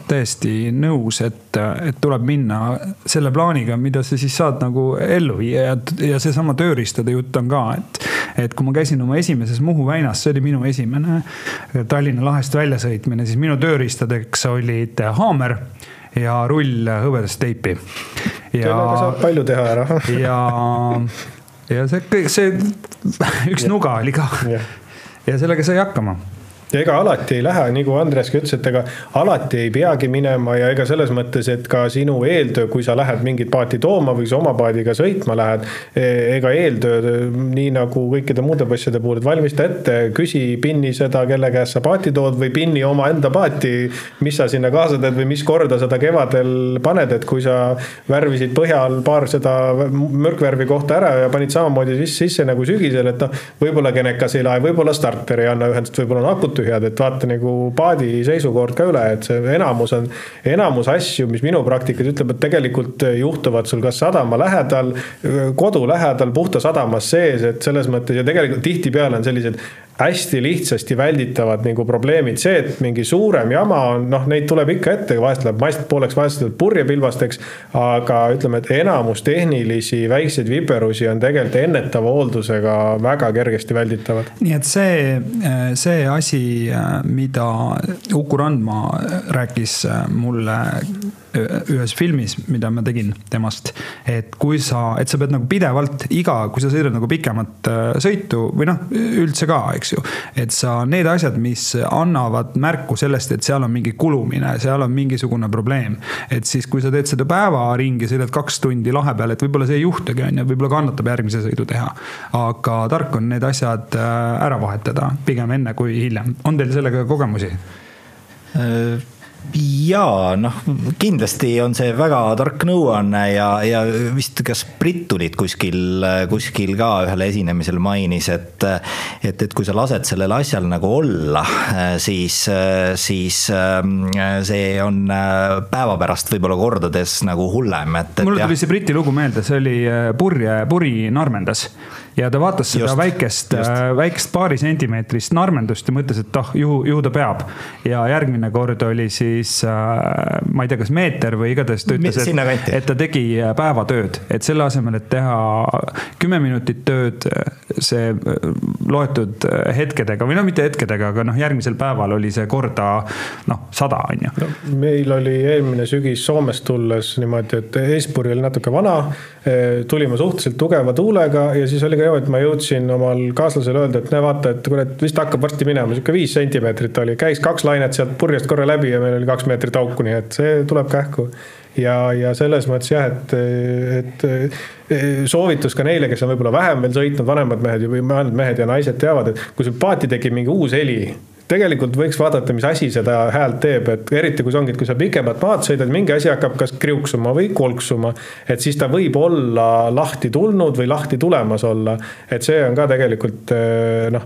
täiesti nõus, et, et tuleb minna selle plaaniga, mida sa siis saad nagu ellu viia ja, ja seesama tööriistade jutt on ka, et. et kui ma käisin oma esimeses Muhu väinas, see oli minu esimene Tallinna lahest väljasõitmine, siis minu tööriistadeks olid haamer ja rull hõbedast teipi. sellega saab palju teha ära *laughs* ja, ja see, see *laughs* üks nuga oli ka ja sellega sai hakkama ja ega alati ei lähe, nagu Andreski ütles, et ega alati ei peagi minema ja ega selles mõttes, et ka sinu eeltöö, kui sa lähed mingit paati tooma või sa oma paadiga sõitma lähed. Ega eeltöö, nii nagu kõikide muude asjade puhul, et valmista ette, küsi pinni seda, kelle käest sa paati tood või pinni omaenda paati. mis sa sinna kaasa teed või mis korda seda kevadel paned, et kui sa värvisid põhjal paar seda mürkvärvi kohta ära ja panid samamoodi sisse, sisse nagu sügisel, et noh. võib-olla genekas ei lae, võib-olla starter ei anna ühendust, võib-olla on akud tühjad, et vaata nagu paadi seisukord ka üle, et see enamus on, enamus asju, mis minu praktikas ütleb, et tegelikult juhtuvad sul kas sadama lähedal, kodu lähedal, puhta sadamas sees, et selles mõttes ja tegelikult tihtipeale on sellised hästi lihtsasti välditavad nagu probleemid, see, et mingi suurem jama on, noh, neid tuleb ikka ette, vahest läheb mast pooleks, vahest läheb purjepilbasteks. aga ütleme, et enamus tehnilisi väikseid viperusi on tegelikult ennetava hooldusega väga kergesti välditavad. nii et see, see asi, mida Uku Randma rääkis mulle ühes filmis, mida ma tegin temast. et kui sa, et sa pead nagu pidevalt iga, kui sa sõidad nagu pikemat sõitu või noh, üldse ka, eks ju. et sa, need asjad, mis annavad märku sellest, et seal on mingi kulumine, seal on mingisugune probleem. et siis, kui sa teed seda päevaringi, sõidad kaks tundi lahe peal, et võib-olla see ei juhtugi, on ju, võib-olla kannatab järgmise sõidu teha. aga tark on need asjad äh, ära vahetada, pigem enne kui hiljem. on teil sellega kogemusi? Äh, jaa, noh kindlasti on see väga tark nõuanne ja, ja vist kas Brit tulid kuskil, kuskil ka ühel esinemisel mainis, et. et, et kui sa lased sellel asjal nagu olla, siis, siis see on päeva pärast võib-olla kordades nagu hullem, et, et. mul tuli see Briti lugu meelde, see oli purje, puri Narmendas ja ta vaatas seda just, väikest, äh, väikest paari sentimeetrist narmendust ja mõtles, et ah, ju, ju ta peab. ja järgmine kord oli siis, äh, ma ei tea, kas meeter või igatahes ta ütles, et, et ta tegi äh, päevatööd, et selle asemel, et teha kümme minutit tööd, see loetud hetkedega või no mitte hetkedega, aga noh, järgmisel päeval oli see korda noh, sada on ju no,. meil oli eelmine sügis Soomest tulles niimoodi, et eespuri oli natuke vana, tulime suhteliselt tugeva tuulega ja siis oli ka niimoodi, et ma jõudsin omal kaaslasele öelda, et näe, vaata, et kurat, vist hakkab varsti minema, sihuke viis sentimeetrit oli, käis kaks lainet sealt purjest korra läbi ja meil oli kaks meetrit auku, nii et see tuleb kähku. ja, ja selles mõttes jah, et, et soovitus ka neile, kes on võib-olla vähem veel sõitnud, vanemad mehed või vanemad mehed ja naised teavad, et kui sul paati tekib mingi uus heli tegelikult võiks vaadata, mis asi seda häält teeb, et eriti kui see ongi, et kui sa pikemat maad sõidad, mingi asi hakkab kas kriuksuma või kolksuma. et siis ta võib olla lahti tulnud või lahti tulemas olla. et see on ka tegelikult eh, noh,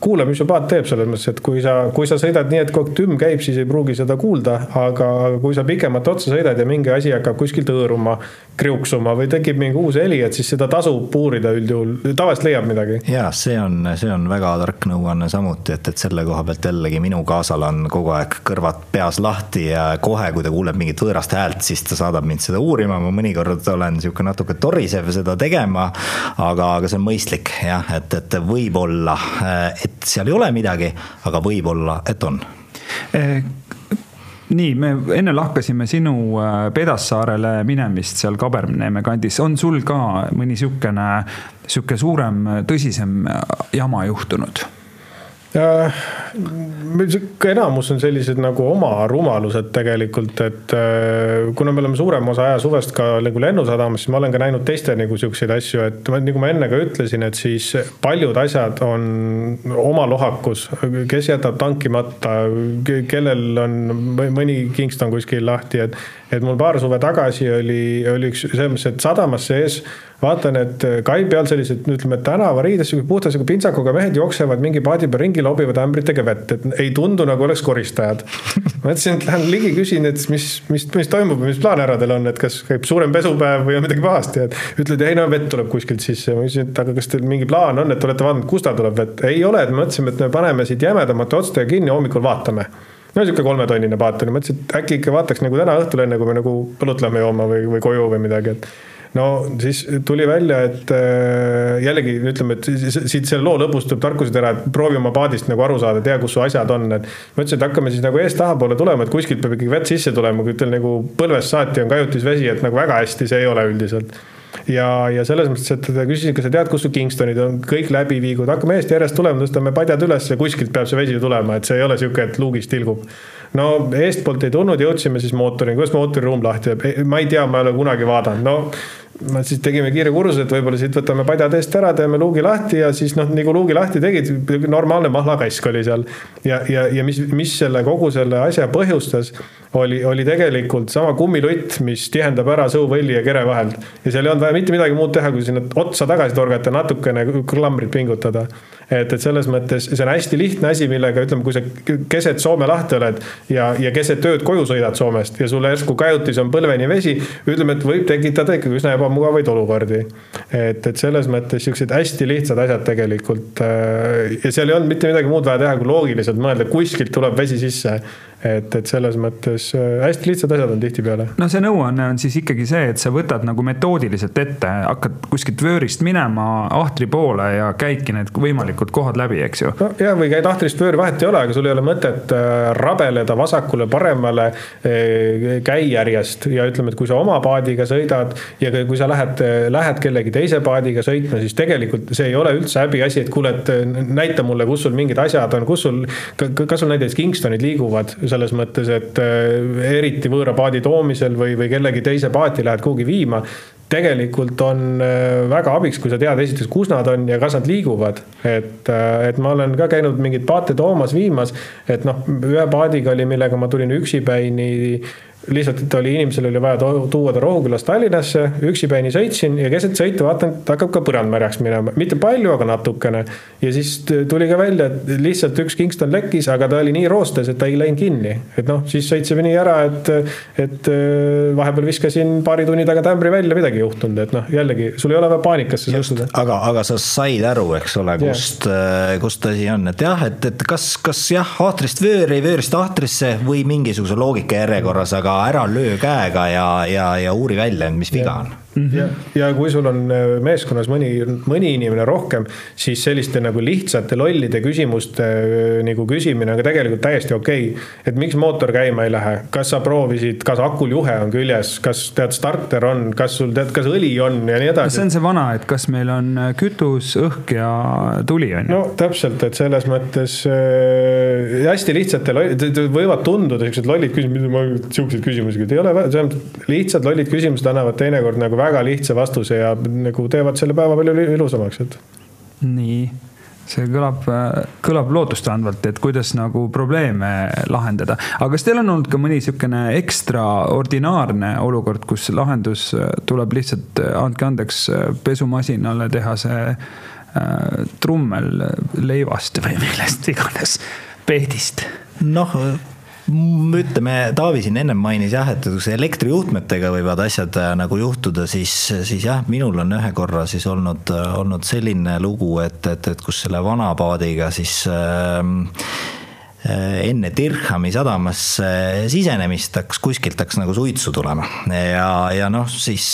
kuula, mis su paat teeb selles mõttes, et kui sa, kui sa sõidad nii, et kogu aeg tümm käib, siis ei pruugi seda kuulda, aga, kui sa pikemat otsa sõidad ja mingi asi hakkab kuskilt hõõruma, kriuksuma või tekib mingi uus heli, et siis seda tasub puurida üldjuhul, tavaliselt leiab midagi. ja see on, see on väga tark nõuanne samuti, et et selle koha pealt jällegi minu kaasal on kogu aeg kõrvad peas lahti ja kohe, kui ta kuuleb mingit võõrast häält, siis ta saadab mind seda uurima, ma mõnikord olen niisugune natuke torisev seda tegema, aga, aga see on mõistlik jah, et, et võib-olla, et seal ei ole midagi, aga võib-olla, et on eh, nii, me enne lahkasime sinu äh, Pedassaarele minemist seal Kaberneeme kandis, on sul ka mõni sihukene, sihuke suurem, tõsisem jama juhtunud? Enamus on sellised nagu oma rumalused tegelikult, et äh, kuna me oleme suurema osa aja suvest ka nagu lennusadamas, siis ma olen ka näinud teiste nagu siukseid asju, et nagu ma enne ka ütlesin, et siis paljud asjad on oma lohakus, kes jätab tankimata, kellel on mõni Kingston kuskil lahti, et et mul paar suve tagasi oli, oli üks selles mõttes, et sadamas sees vaatan, et kai peal sellised, ütleme, tänavariides puhta sihuke pintsakuga mehed jooksevad mingi paadi peal ringi, lobivad ämbritega vett, et ei tundu nagu oleks koristajad. mõtlesin, et lähen ligi, küsin, et mis, mis, mis toimub, mis plaan härra teil on, et kas käib suurem pesupäev või on midagi pahasti, et. ütled, ei no vett tuleb kuskilt sisse, ma küsisin, et aga kas teil mingi plaan on, et olete vaadanud, kust ta tuleb vett, ei ole, et mõtlesime, et me paneme siit jämedamate otstega kinni, hommikul vaatame no sihuke kolmetonnine paat oli, mõtlesin, et äkki ikka vaataks nagu täna õhtul, enne kui me nagu õlut lähme jooma või, või koju või midagi, et no siis tuli välja, et äh, jällegi ütleme, et siit selle loo lõpust tuleb tarkusetera, et proovi oma paadist nagu aru saada, tea, kus su asjad on, et. ma ütlesin, et hakkame siis nagu eest tahapoole tulema, et kuskilt peab ikkagi vett sisse tulema, kui teil nagu põlvest saati on kajutisvesi, et nagu väga hästi see ei ole üldiselt ja, ja selles mõttes, et ta küsis, kas sa tead, kus su Kingstonid on, kõik läbi viigud, hakkame eest järjest tulema, tõstame padjad üles ja kuskilt peab see vesi tulema, et see ei ole sihuke, et luugist tilgub. No eestpoolt ei tulnud, jõudsime siis mootorini, kuidas mootoriruum lahti jääb, ma ei tea, ma ei ole kunagi vaadanud, no me siis tegime kiire kursuse, et võib-olla siit võtame padjad eest ära, teeme luugi lahti ja siis noh, nagu luugi lahti tegid, normaalne mahlakask oli seal. ja, ja, ja mis, mis selle kogu selle asja põhjustas, oli, oli tegelikult sama kummilutt, mis tihendab ära sõuvõlli ja kere vahelt. ja seal ei olnud vaja mitte midagi muud teha, kui sinna otsa tagasi torgata, natukene klamrit pingutada et, et selles mõttes see on hästi lihtne asi, millega ütleme, kui sa keset Soome lahti oled ja, ja keset ööd koju sõidad Soomest ja sulle järsku kajutis on põlveni vesi, ütleme, et võib tekitada ikkagi üsna ebamugavaid olukordi. et, et selles mõttes siuksed hästi lihtsad asjad tegelikult äh, ja seal ei olnud mitte midagi muud vaja teha, kui loogiliselt mõelda, kuskilt tuleb vesi sisse et, et selles mõttes äh, hästi lihtsad asjad on tihtipeale. no see nõuanne on siis ikkagi see, et sa võtad nagu metoodiliselt ette, hakkad kuskilt vöörist minema ahtri poole ja käidki need võimalikud kohad läbi, eks ju. no ja, või käid ahtrist vööri, vahet ei ole, aga sul ei ole mõtet äh, rabeleda vasakule-paremale äh, käijärjest ja ütleme, et kui sa oma paadiga sõidad ja kui sa lähed, lähed kellegi teise paadiga sõitma, siis tegelikult see ei ole üldse häbiasi, et kuule, et näita mulle, kus sul mingid asjad on, kus sul, kas sul näiteks Kingstonid liiguvad selles mõttes, et äh, eriti võõra paadi toomisel või, või kellegi teise paati lähed kuhugi viima tegelikult on äh, väga abiks, kui sa tead esiteks, kus nad on ja kas nad liiguvad. et, äh, et ma olen ka käinud mingeid paate toomas, viimas, et noh, ühe paadiga oli, millega ma tulin üksipäini lihtsalt, et oli, inimesel oli vaja tuua ta Rohukülast Tallinnasse, üksipäini sõitsin ja keset sõitu vaatan, et hakkab ka põrand märjaks minema, mitte palju, aga natukene. ja siis tuli ka välja, et lihtsalt üks Kingston lekkis, aga ta oli nii roostes, et ta ei läinud kinni. et noh, siis sõitsime nii ära, et, et äh, vahepeal viskasin paari tunni tagant ämbri välja, midagi ei juhtunud, et noh, jällegi sul ei ole vaja paanikasse sattuda. aga, aga sa said aru, eks ole, kust yeah., äh, kust asi on, et jah, et, et kas, kas jah, ahtrist vööri, vöörist ahtrisse või mingisuguse loogika järjekorras, aga ära löö käega ja, ja, ja uuri välja, mis viga on mm. -hmm. ja, ja kui sul on äh, meeskonnas mõni, mõni inimene rohkem, siis selliste nagu lihtsate lollide küsimuste äh, nagu küsimine on ka tegelikult täiesti okei okay.. et miks mootor käima ei lähe, kas sa proovisid, kas akul juhe on küljes, kas tead, starter on, kas sul tead, kas õli on ja nii edasi. see on see vana, et kas meil on kütus, õhk ja tuli on ju. no täpselt, et selles mõttes äh, hästi lihtsate, võivad tunduda siuksed lollid küsimused, siukseid küsimusi, ei ole, lihtsad lollid küsimused annavad teinekord nagu väga lihtsa vastuse ja nagu teevad selle päeva palju ilusamaks, et. nii, see kõlab, kõlab lootustandvalt, et kuidas nagu probleeme lahendada. aga kas teil on olnud ka mõni niisugune ekstraordinaarne olukord, kus lahendus tuleb lihtsalt, andke andeks, pesumasinale teha see äh, trummel leivast või millest iganes, peedist? noh ütleme, Taavi siin ennem mainis jah, et kui elektrijuhtmetega võivad asjad äh, nagu juhtuda, siis, siis jah, minul on ühe korra siis olnud, äh, olnud selline lugu, et, et, et kus selle vana paadiga siis äh, enne Dirhami sadamasse sisenemist hakkas kuskilt hakkas nagu suitsu tulema ja, ja noh, siis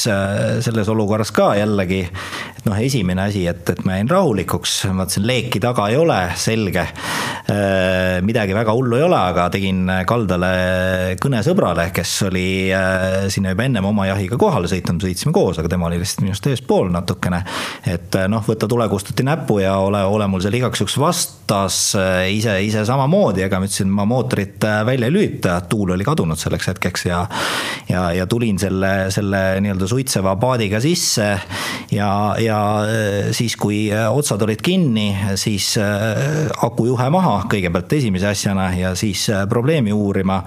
selles olukorras ka jällegi, et noh, esimene asi, et, et ma jäin rahulikuks, vaatasin leeki taga ei ole, selge. Äh, midagi väga hullu ei ole, aga tegin kaldale kõne sõbrale, kes oli sinna juba ennem oma jahiga kohale sõitnud, sõitsime koos, aga tema oli lihtsalt minust eespool natukene. et noh, võta tulekustuti näppu ja ole, ole mul seal igaks juhuks vastas ise, ise samamoodi, aga ma ütlesin, ma mootorit välja ei lülita, tuul oli kadunud selleks hetkeks ja ja, ja tulin selle, selle nii-öelda suitseva paadiga sisse ja, ja siis, kui otsad olid kinni, siis akujuhe maha kõigepealt esimese asjana ja siis äh, probleemi uurima.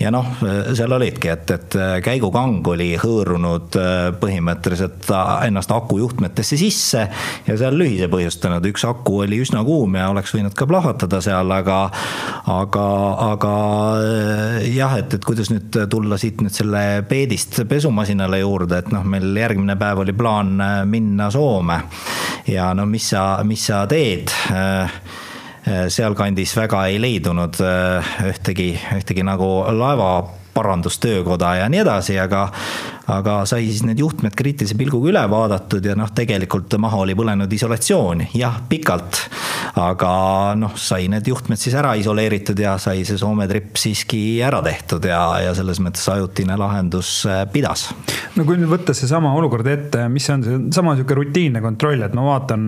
ja noh, seal olidki, et, et äh, käigukang oli hõõrunud äh, põhimõtteliselt ennast akujuhtmetesse sisse ja seal lühise põhjustanud, üks aku oli üsna kuum ja oleks võinud ka plahvatada seal, aga, aga, aga jah, et, et kuidas nüüd tulla siit nüüd selle peedist pesumasinale juurde, et noh, meil järgmine päev oli plaan minna Soome. Ja no mis sa, mis sa teed? Äh, sealkandis väga ei leidunud ühtegi, ühtegi nagu laeva parandustöökoda ja nii edasi, aga aga sai siis need juhtmed kriitilise pilguga üle vaadatud ja noh, tegelikult maha oli põlenud isolatsioon, jah, pikalt. aga noh, sai need juhtmed siis ära isoleeritud ja sai see Soome tripp siiski ära tehtud ja, ja selles mõttes ajutine lahendus äh, pidas. no kui nüüd võtta seesama olukord ette, mis on see sama sihuke rutiinne kontroll, et ma vaatan,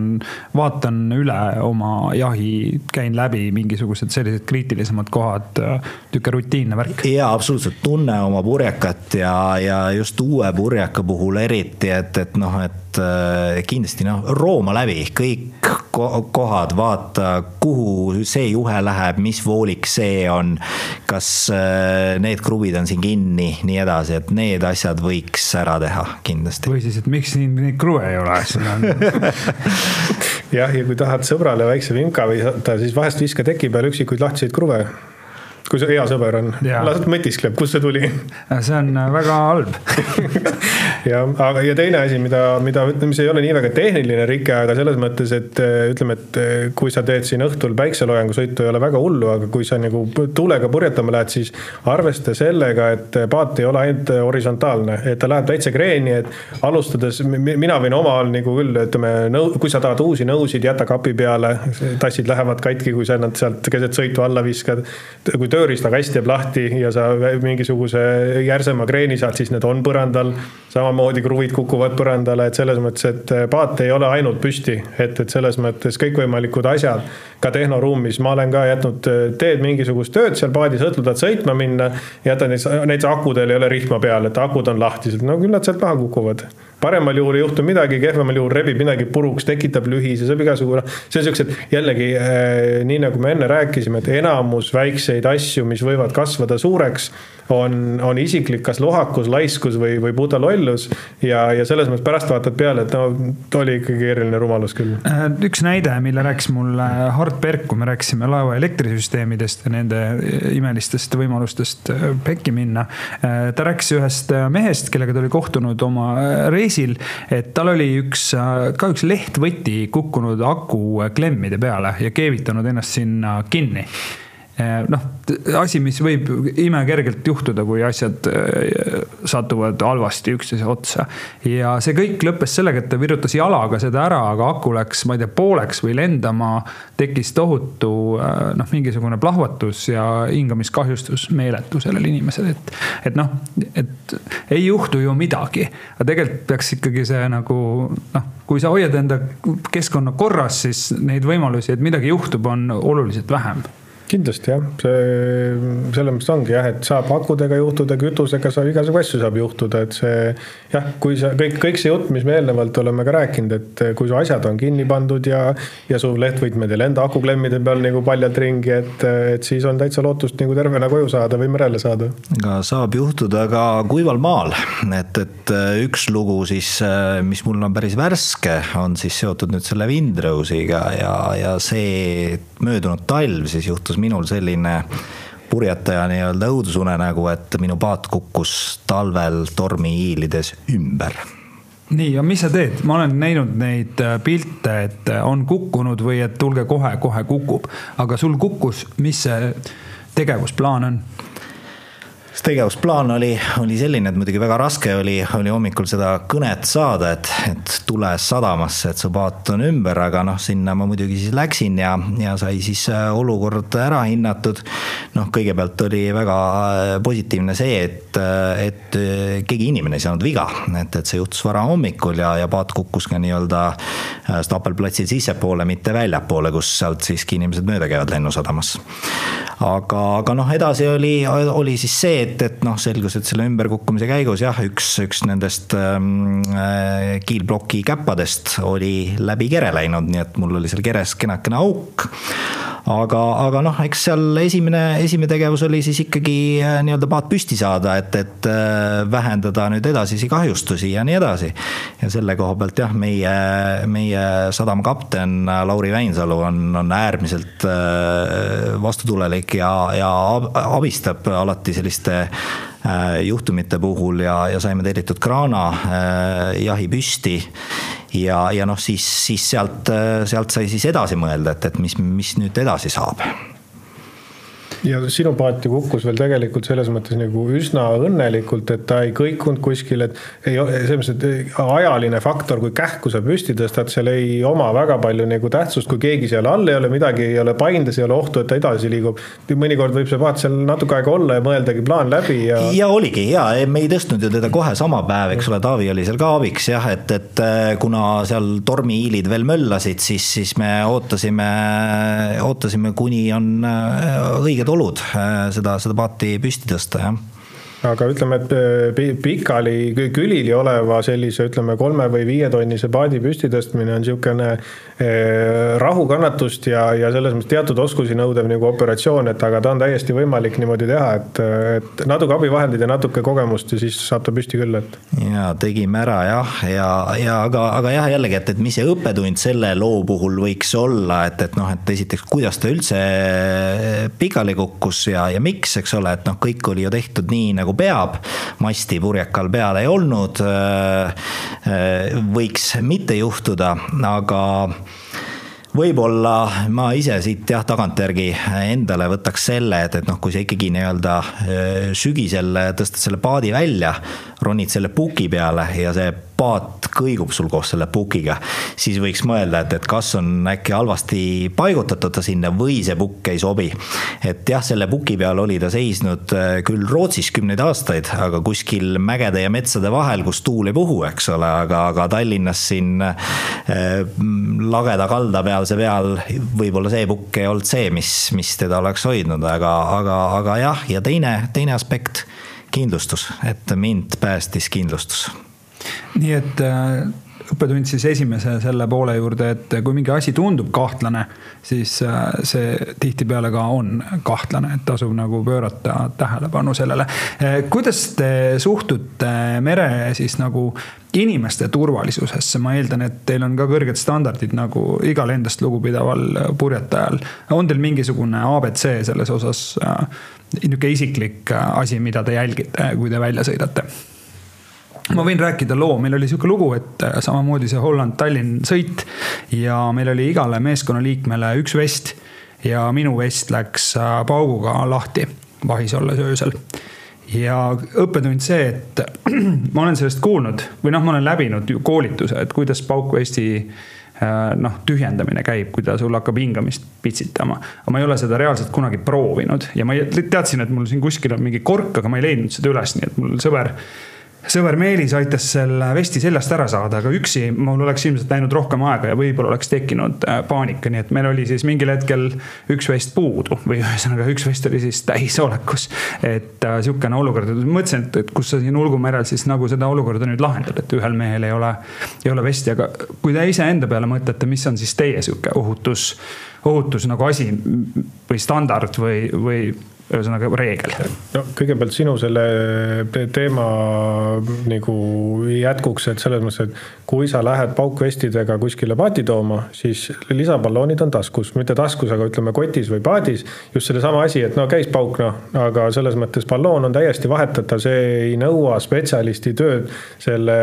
vaatan üle oma jahi, käin läbi mingisugused sellised kriitilisemad kohad, niisugune rutiinne värk. jaa, absoluutselt tunne oma purjekat ja, ja just uue purjeka puhul eriti, et, et noh, et äh, kindlasti noh, rooma läbi kõik kohad, vaata, kuhu see juhe läheb, mis voolik see on. kas äh, need kruvid on siin kinni, nii edasi, et need asjad võiks ära teha kindlasti. või siis, et miks siin neid kruve ei ole, siin on *laughs* jah, ja kui tahad sõbrale väikse vimka visata, siis vahest viska teki peale üksikuid lahtiseid kruve kui see hea sõber on, las mõtiskleb, kust see tuli. see on äh, väga halb *laughs* jah, aga ja teine asi, mida, mida, mis ei ole nii väga tehniline rike, aga selles mõttes, et äh, ütleme, et äh, kui sa teed siin õhtul päikseloojangusõitu, ei ole väga hullu, aga kui sa nagu tuulega purjetama lähed, siis arvesta sellega, et paat ei ole ainult horisontaalne, et ta läheb täitsa kreeni, et alustades, mina võin omal nagu küll, ütleme, nõu-, kui sa tahad uusi nõusid, jäta kapi peale, tassid lähevad katki, kui sa nad sealt keset sõitu alla viskad. kui tööriistakast jääb lahti ja sa mingisuguse järsema kreeni saad, siis need on põrandal. samamoodi kruvid kukuvad põrandale, et selles mõttes, et paat ei ole ainult püsti, et, et selles mõttes kõikvõimalikud asjad. ka tehnoruumis ma olen ka jätnud, teed mingisugust tööd seal paadis, õhtul tahad sõitma minna. jätad näiteks, näiteks akudel ei ole rihma peal, et akud on lahtised, no küll nad sealt maha kukuvad paremal juhul ei juhtu midagi, kehvemal juhul rebib midagi puruks, tekitab lühise, saab igasugu, noh. see on siuksed jällegi äh, nii nagu me enne rääkisime, et enamus väikseid asju, mis võivad kasvada suureks on, on isiklik kas lohakus, laiskus või, või puda lollus. ja, ja selles mõttes pärast vaatad peale, et no oli ikkagi keeruline rumalus küll. Äh, üks näide, mille rääkis mulle Hart Berk, kui me rääkisime laeva elektrisüsteemidest ja nende imelistest võimalustest äh, pekki minna. Äh, ta rääkis ühest mehest, kellega ta oli kohtunud oma reisil, et tal oli üks, ka üks lehtvõti kukkunud aku klemmide peale ja keevitanud ennast sinna kinni noh, asi, mis võib imekergelt juhtuda, kui asjad satuvad halvasti üksteise otsa. ja see kõik lõppes sellega, et ta virutas jalaga seda ära, aga aku läks, ma ei tea, pooleks või lendama. tekkis tohutu noh, mingisugune plahvatus ja hingamiskahjustus meeletu sellele inimesele, et, et noh, et ei juhtu ju midagi. aga tegelikult peaks ikkagi see nagu noh, kui sa hoiad enda keskkonna korras, siis neid võimalusi, et midagi juhtub, on oluliselt vähem kindlasti jah, see selles mõttes ongi jah, et saab akudega juhtuda, kütusega saab igasugu asju saab juhtuda, et see jah, kui sa kõik, kõik see jutt, mis me eelnevalt oleme ka rääkinud, et kui su asjad on kinni pandud ja ja su lehtvõtmed ei lenda akuklemmide peal nagu paljalt ringi, et, et siis on täitsa lootust nagu tervena koju saada või merele saada. aga saab juhtuda ka kuival maal, et, et üks lugu siis, mis mul on päris värske, on siis seotud nüüd selle Windrowsiga ja, ja see möödunud talv siis juhtus juhtus minul selline purjetaja nii-öelda õudusunenägu, et minu paat kukkus talvel tormihiilides ümber. Nii, ja mis sa teed, ma olen näinud neid äh, pilte, et äh, on kukkunud või et tulge kohe, kohe kukub, aga sul kukkus, mis see tegevusplaan on? See tegevusplaan oli, oli selline, et muidugi väga raske oli, oli hommikul seda kõnet saada, et, et tule sadamasse, et su paat on ümber, aga noh, sinna ma muidugi siis läksin ja, ja sai siis äh, olukord ära hinnatud. noh, kõigepealt oli väga äh, positiivne see, et, äh, et keegi inimene ei saanud viga, et, et see juhtus varahommikul ja, ja paat kukkus ka nii-öelda Stapelplatsil sissepoole, mitte väljapoole, kus sealt siiski inimesed mööda käivad Lennusadamas. aga, aga noh, edasi oli, oli siis see, et, et noh, selgus, et selle ümberkukkumise käigus jah, üks, üks nendest ähm, äh, kiilploki käppadest oli läbi kere läinud, nii et mul oli seal keres kenakene auk aga, aga noh, eks seal esimene, esimene tegevus oli siis ikkagi äh, nii-öelda paat püsti saada, et, et äh, vähendada nüüd edasisi kahjustusi ja nii edasi. ja selle koha pealt jah, meie, meie sadama kapten Lauri Väinsalu on, on äärmiselt äh, vastutulelik ja, ja abistab alati selliste juhtumite puhul ja, ja saime tellitud kraana jahi püsti. Ja, ja noh, siis, siis sealt, sealt sai siis edasi mõelda, et, et mis, mis nüüd edasi saab ja sinu paati kukkus veel tegelikult selles mõttes nagu üsna õnnelikult, et ta ei kõikunud kuskil, et ei, selles mõttes, et ajaline faktor, kui kähku sa püsti tõstad, seal ei oma väga palju nagu tähtsust, kui keegi seal all ei ole, midagi ei ole paindes, ei ole ohtu, et ta edasi liigub. mõnikord võib see paat seal natuke aega olla ja mõeldagi plaan läbi ja. ja oligi ja me ei tõstnud ju teda kohe sama päev, eks ole, Taavi oli seal ka abiks jah, et, et äh, kuna seal tormihiilid veel möllasid, siis, siis me ootasime, ootasime, kuni on äh, õiged olud äh, seda, seda paati püsti tõsta, jah aga ütleme, et äh, pikali külili oleva sellise, ütleme, kolme või viietonnise paadi püstitõstmine on niisugune äh, rahukannatust ja, ja selles mõttes teatud oskusi nõudev nagu operatsioon, et aga ta on täiesti võimalik niimoodi teha, et, et natuke abivahendeid ja natuke kogemust ja siis saab ta püsti küll, et. ja tegime ära jah, ja, ja aga, aga jah, jällegi, et, et mis see õppetund selle loo puhul võiks olla, et, et noh, et esiteks, kuidas ta üldse pikali kukkus ja, ja miks, eks ole, et noh, kõik oli ju tehtud nii nagu peab, masti purjekal peal ei olnud, äh, äh, võiks mitte juhtuda, aga võib-olla ma ise siit jah, tagantjärgi endale võtaks selle, et, et noh, kui sa ikkagi nii-öelda äh, sügisel tõstad selle paadi välja, ronid selle puki peale ja see paat kõigub sul koos selle pukiga, siis võiks mõelda, et, et kas on äkki halvasti paigutatud ta sinna või see pukk ei sobi. et jah, selle puki peal oli ta seisnud äh, küll Rootsis kümneid aastaid, aga kuskil mägede ja metsade vahel, kus tuul ei puhu, eks ole, aga, aga Tallinnas siin äh, lageda kalda pealse peal võib-olla see pukk ei olnud see, mis, mis teda oleks hoidnud, aga, aga, aga jah, ja teine, teine aspekt kindlustus, et mind päästis kindlustus nii et äh, õppetund siis esimese selle poole juurde, et kui mingi asi tundub kahtlane, siis äh, see tihtipeale ka on kahtlane, et tasub nagu pöörata tähelepanu sellele. Äh, kuidas te suhtute mere siis nagu inimeste turvalisusesse, ma eeldan, et teil on ka kõrged standardid nagu igal endast lugupidaval purjetajal. on teil mingisugune abc selles osas, niisugune isiklik asi, mida te jälgite, kui te välja sõidate? Ma võin rääkida loo, meil oli sihuke lugu, et äh, samamoodi see Holland-Tallinn sõit ja meil oli igale meeskonnaliikmele üks vest ja minu vest läks pauguga lahti vahis olles öösel ja õppetund see, et *clears throat* ma olen sellest kuulnud või noh, ma olen läbinud koolituse, et kuidas pauku Eesti äh, noh, tühjendamine käib, kui ta sul hakkab hingamist pitsitama. aga ma ei ole seda reaalselt kunagi proovinud ja ma teadsin, et mul siin kuskil on mingi kork, aga ma ei leidnud seda üles, nii et mul sõber sõber Meelis aitas selle vesti seljast ära saada, aga üksi mul oleks ilmselt läinud rohkem aega ja võib-olla oleks tekkinud äh, paanika, nii et meil oli siis mingil hetkel üks vest puudu *laughs* või ühesõnaga üks vest oli siis täisolekus. et äh, sihukene olukord, mõtlesin, et, et kus sa siin Ulgumerel siis nagu seda olukorda nüüd lahendad, et ühel mehel ei ole, ei ole vesti, aga kui te iseenda peale mõtlete, mis on siis teie sihuke ohutus, ohutus nagu asi või standard või, või ühesõnaga reegel. no kõigepealt sinu selle teema nagu jätkuks, et selles mõttes, et kui sa lähed paukvestidega kuskile paati tooma, siis lisaballoonid on taskus, mitte taskus, aga ütleme kotis või paadis. just sellesama asi, et no käis pauk, noh, aga selles mõttes balloon on täiesti vahetatav, see ei nõua spetsialisti tööd. selle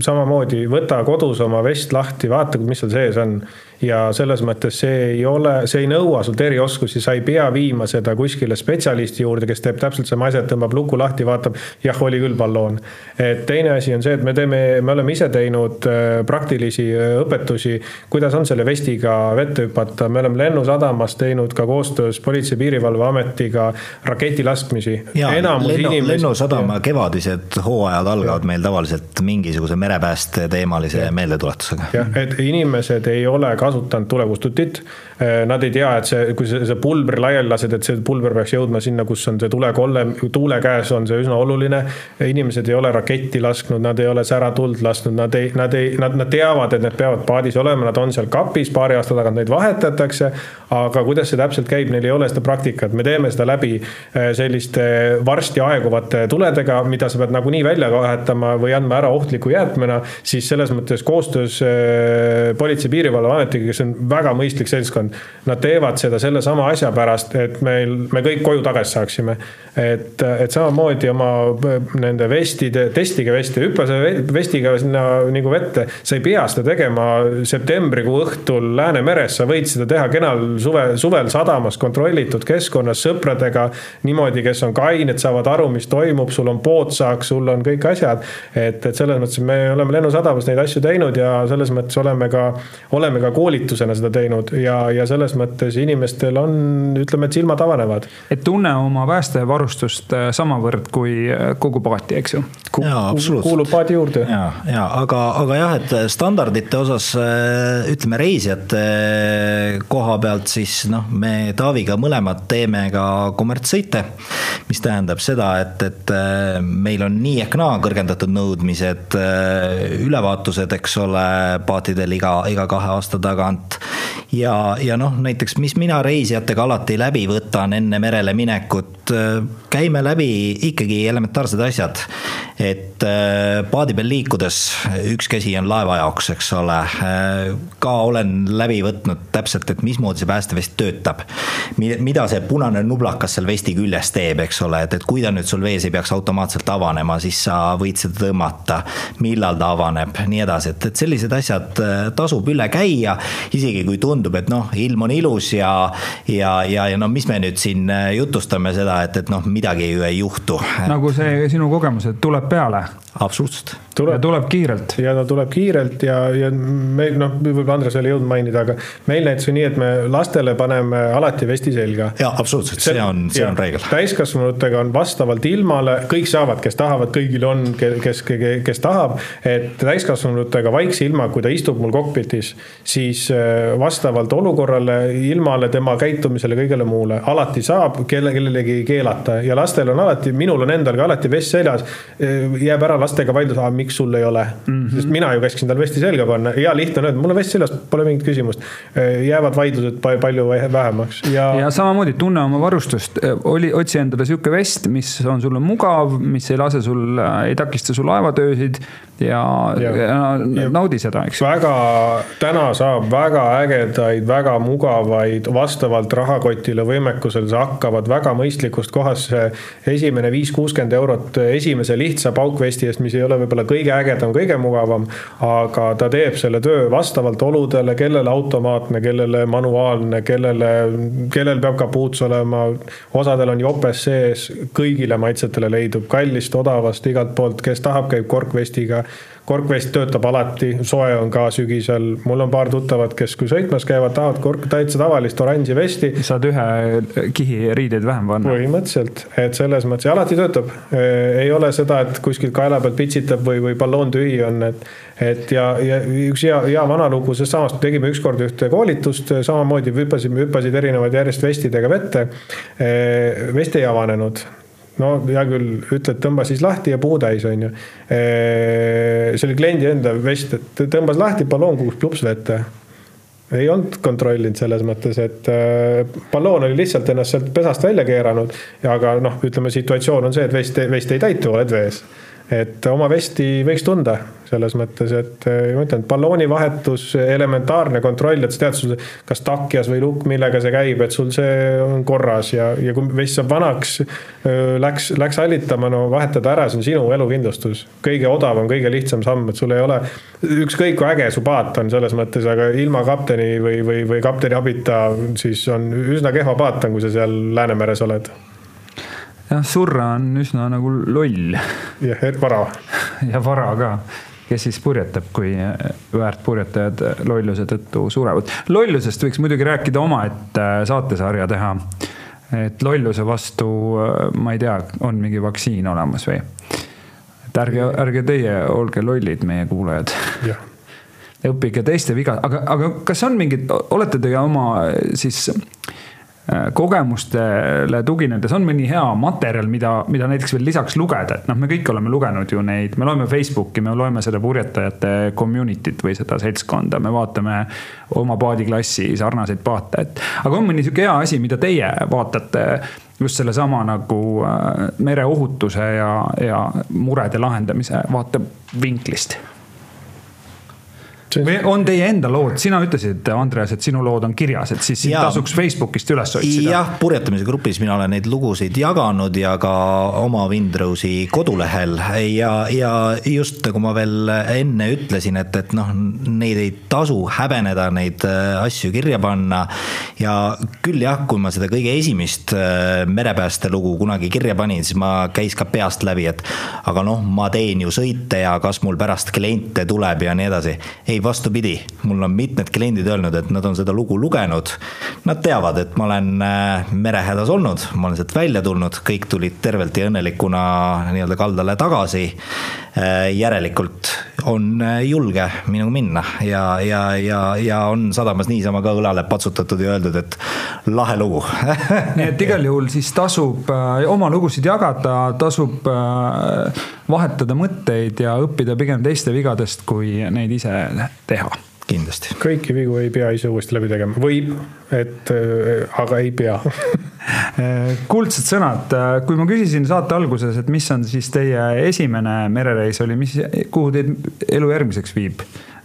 samamoodi võta kodus oma vest lahti, vaata, mis seal sees on ja selles mõttes see ei ole, see ei nõua sult erioskusi, sa ei pea viima seda kuskile spetsialisti juurde, kes teeb täpselt sama asja, et tõmbab luku lahti, vaatab, jah, oli küll balloon. et teine asi on see, et me teeme, me oleme ise teinud äh, praktilisi äh, õpetusi, kuidas on selle vestiga vette hüpata, me oleme Lennusadamas teinud ka koostöös Politsei- ja Piirivalveametiga raketilaskmisi. Lennu, lennusadama kevadised hooajad algavad meil tavaliselt mingisuguse merepääste teemalise meeldetuletusega. jah, et inimesed ei ole kasutanud kasutanud tulekustutit. Eh, nad ei tea, et see, kui sa see pulbri laiali lased, et see pulber peaks jõudma sinna, kus on see tulekolle, tuule käes on see üsna oluline. inimesed ei ole raketti lasknud, nad ei ole säratuld lasknud, nad ei, nad ei, nad, nad teavad, et need peavad paadis olema, nad on seal kapis, paari aasta tagant neid vahetatakse. aga kuidas see täpselt käib, neil ei ole seda praktikat, me teeme seda läbi eh, selliste varsti aeguvate tuledega, mida sa pead nagunii välja vahetama või andma ära ohtliku jäätmena. siis selles mõttes koostöös eh, Politsei- ja Piirivalveametiga kes on väga mõistlik seltskond. Nad teevad seda sellesama asja pärast, et meil, me kõik koju tagasi saaksime. et, et samamoodi oma nende vestide, testige vesti, hüppa selle vestiga sinna nagu vette. sa ei pea seda tegema septembrikuu õhtul Läänemeres, sa võid seda teha kenal suve, suvel sadamas kontrollitud keskkonnas sõpradega. niimoodi, kes on kained, saavad aru, mis toimub, sul on poodsaak, sul on kõik asjad. et, et selles mõttes me oleme Lennusadamas neid asju teinud ja selles mõttes oleme ka, oleme ka koolitusena seda teinud ja, ja selles mõttes inimestel on, ütleme, et silmad avanevad. et tunne oma päästevarustust äh, samavõrd kui äh, kogu paati, eks ju? kuulub paadi juurde. ja, ja aga, aga jah, et standardite osas äh, ütleme reisijate koha pealt siis noh, me Taaviga mõlemad teeme ka kommertssõite. mis tähendab seda, et, et meil on nii ehk naa kõrgendatud nõudmised, ülevaatused, eks ole, paatidel iga, iga kahe aasta tagant. Ja, ja noh, näiteks, mis mina reisijatega alati läbi võtan enne merele minekut, käime läbi ikkagi elementaarsed asjad. et äh, paadi peal liikudes üks käsi on laeva jaoks, eks ole. Äh, ka olen läbi võtnud täpselt, et mismoodi see päästevest töötab. mida see punane nublakas seal vesti küljes teeb, eks ole, et, et kui ta nüüd sul vees ei peaks automaatselt avanema, siis sa võid seda tõmmata. millal ta avaneb, nii edasi, et, et sellised asjad äh, tasub üle käia, isegi kui tundub, et noh, ilm on ilus ja, ja, ja, ja no mis me nüüd siin jutustame seda, et, et noh, midagi ju ei juhtu. nagu see sinu kogemus, et tuleb peale. Absoluutselt tuleb, tuleb kiirelt. ja ta tuleb kiirelt ja, ja meil noh, võib-olla Andres ei jõudnud mainida, aga meil näiteks on nii, et me lastele paneme alati vesti selga. ja absoluutselt, see on, see on reegel. täiskasvanutega on vastavalt ilmale, kõik saavad, kes tahavad, kõigil on, kes, kes, kes tahab. et täiskasvanutega vaikse ilma, kui ta istub mul kokpitis, siis äh, vastavalt olukorrale, ilmale, tema käitumisele, kõigele muule, alati saab kelle, kellelegi keelata ja lastel on alati, minul on endal ka alati vest seljas. Äh, jääb ära lastega vaidlus, miks sul ei ole mm. -hmm. sest mina ju käsksin tal vesti selga panna, hea lihtne on öelda, mul on vest seljas, pole mingit küsimust. jäävad vaidlused palju vähemaks ja. ja samamoodi tunne oma varustust, oli, otsi endale sihuke vest, mis on sulle mugav, mis ei lase sul, ei takista su laevatöösid ja, ja, ja, ja naudi seda, eks. väga, täna saab väga ägedaid, väga mugavaid, vastavalt rahakotile, võimekusele, hakkavad väga mõistlikust kohast. esimene viis, kuuskümmend eurot esimese lihtsa paukvesti vestidest, mis ei ole võib-olla kõige ägedam, kõige mugavam, aga ta teeb selle töö vastavalt oludele, kellele automaatne, kellele manuaalne, kellele, kellel peab kapuuts olema, osadel on jopes sees, kõigile maitsetele leidub kallist, odavast, igalt poolt, kes tahab, käib korkvestiga korkvest töötab alati, soe on ka sügisel, mul on paar tuttavat, kes kui sõitmas käivad, tahavad kork, täitsa tavalist oranži vesti. saad ühe kihi riideid vähem panna. põhimõtteliselt, et selles mõttes ja alati töötab. ei ole seda, et kuskilt kaela pealt pitsitab või, või balloon tühi on, et, et ja, ja üks hea, hea vana lugu, sest samast tegime ükskord ühte koolitust, samamoodi hüppasime, hüppasid erinevad järjest vestidega vette. vest ei avanenud no hea küll, ütled, tõmba siis lahti ja puu täis, on ju. see oli kliendi enda vest, et tõmbas lahti, balloon kukkus plups vette. ei olnud kontrollinud selles mõttes, et balloon oli lihtsalt ennast sealt pesast välja keeranud. aga noh, ütleme situatsioon on see, et vest, vest ei täitu, oled vees et oma vesti võiks tunda selles mõttes, et eh, ma ütlen, et ballooni vahetus, elementaarne kontroll, et sa tead, sul kas takjas või lukk, millega see käib, et sul see on korras ja, ja kui vest saab vanaks, läks, läks hallitama, no vahetada ära, see on sinu elukindlustus. kõige odavam, kõige lihtsam samm, et sul ei ole, ükskõik kui äge su paat on selles mõttes, aga ilma kapteni või, või, või kapteni abita, siis on üsna kehva paat on, kui sa seal Läänemeres oled jah, surra on üsna nagu loll. jah, vara. *laughs* ja vara ka, kes siis purjetab, kui väärtpurjetajad lolluse tõttu surevad. lollusest võiks muidugi rääkida omaette saatesarja teha. et lolluse vastu, ma ei tea, on mingi vaktsiin olemas või? et ärge, ärge teie olge lollid, meie kuulajad. *laughs* õppige teiste viga, aga, aga kas on mingid, olete te oma siis Äh, kogemustele tuginedes on mõni hea materjal, mida, mida näiteks veel lisaks lugeda, et noh, me kõik oleme lugenud ju neid, me loeme Facebooki, me loeme seda purjetajate community't või seda seltskonda, me vaatame oma paadiklassi sarnaseid paate, et. aga on mõni sihuke hea asi, mida teie vaatate just sellesama nagu äh, mereohutuse ja, ja murede lahendamise vaatevinklist või on teie enda lood, sina ütlesid, Andreas, et sinu lood on kirjas, et siis ja, tasuks Facebookist üles otsida. jah, purjetamise grupis mina olen neid lugusid jaganud ja ka oma Windrowsi kodulehel ja, ja just nagu ma veel enne ütlesin, et, et noh, neid ei tasu häbeneda, neid äh, asju kirja panna. ja küll jah, kui ma seda kõige esimest äh, merepääste lugu kunagi kirja panin, siis ma käis ka peast läbi, et aga noh, ma teen ju sõite ja kas mul pärast kliente tuleb ja nii edasi. ei vastupidi, mul on mitmed kliendid öelnud, et nad on seda lugu lugenud. Nad teavad, et ma olen äh, merehädas olnud, ma olen sealt välja tulnud, kõik tulid tervelt ja õnnelikuna nii-öelda kaldale tagasi. Äh, järelikult on äh, julge minuga minna ja, ja, ja, ja on sadamas niisama ka õlale patsutatud ja öeldud, et lahe lugu. *laughs* Nii et igal juhul siis tasub oma lugusid jagada, tasub vahetada mõtteid ja õppida pigem teiste vigadest, kui neid ise teha kindlasti. kõiki vigu ei pea ise uuesti läbi tegema, võib, et äh, aga ei pea *laughs* kuldsed sõnad, kui ma küsisin saate alguses, et mis on siis teie esimene merereis oli, mis, kuhu teid elu järgmiseks viib?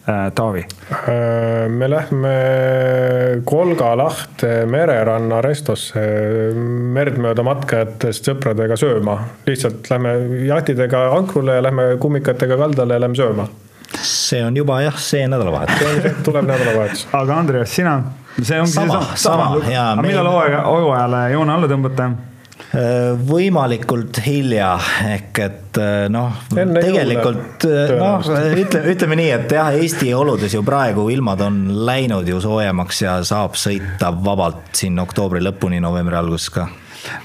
Äh, Taavi? Äh, me lähme Kolga lahte mereranna restosse merd mööda matkajatest sõpradega sööma. lihtsalt lähme jahtidega ankrule ja lähme kummikatega kaldale ja lähme sööma see on juba jah, see nädalavahetus tuleb nädalavahetus. aga Andreas, sina? see ongi sama, sama, sama, sama. aga millal hooaja, hooajale joone alla tõmbate? Äh, võimalikult hilja, ehk et äh, noh, tegelikult äh, noh, ütle, ütleme nii, et jah, Eesti oludes ju praegu ilmad on läinud ju soojemaks ja saab sõita vabalt siin oktoobri lõpuni, novembri alguses ka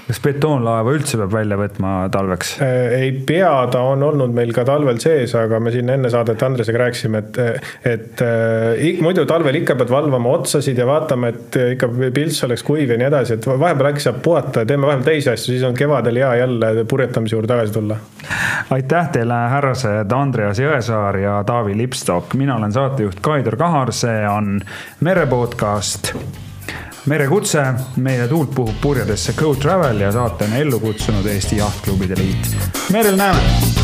kas betoonlaeva üldse peab välja võtma talveks? Äh, ei pea, ta on olnud meil ka talvel sees, aga me siin enne saadet Andresega rääkisime, et, et äh, muidu talvel ikka pead valvama otsasid ja vaatama, et ikka pilts oleks kuiv ja nii edasi, et vahepeal äkki saab puhata ja teeme vahepeal teisi asju, siis on kevadel hea jälle purjetamise juurde tagasi tulla. aitäh teile, härrased Andreas Jõesaar ja Taavi Lipstok, mina olen saatejuht Kaidar Kahar, see on Mere podcast merekutse, meile tuult puhub purjedesse Go Travel ja saate on ellu kutsunud Eesti Jahtklubide Liit. merel näeme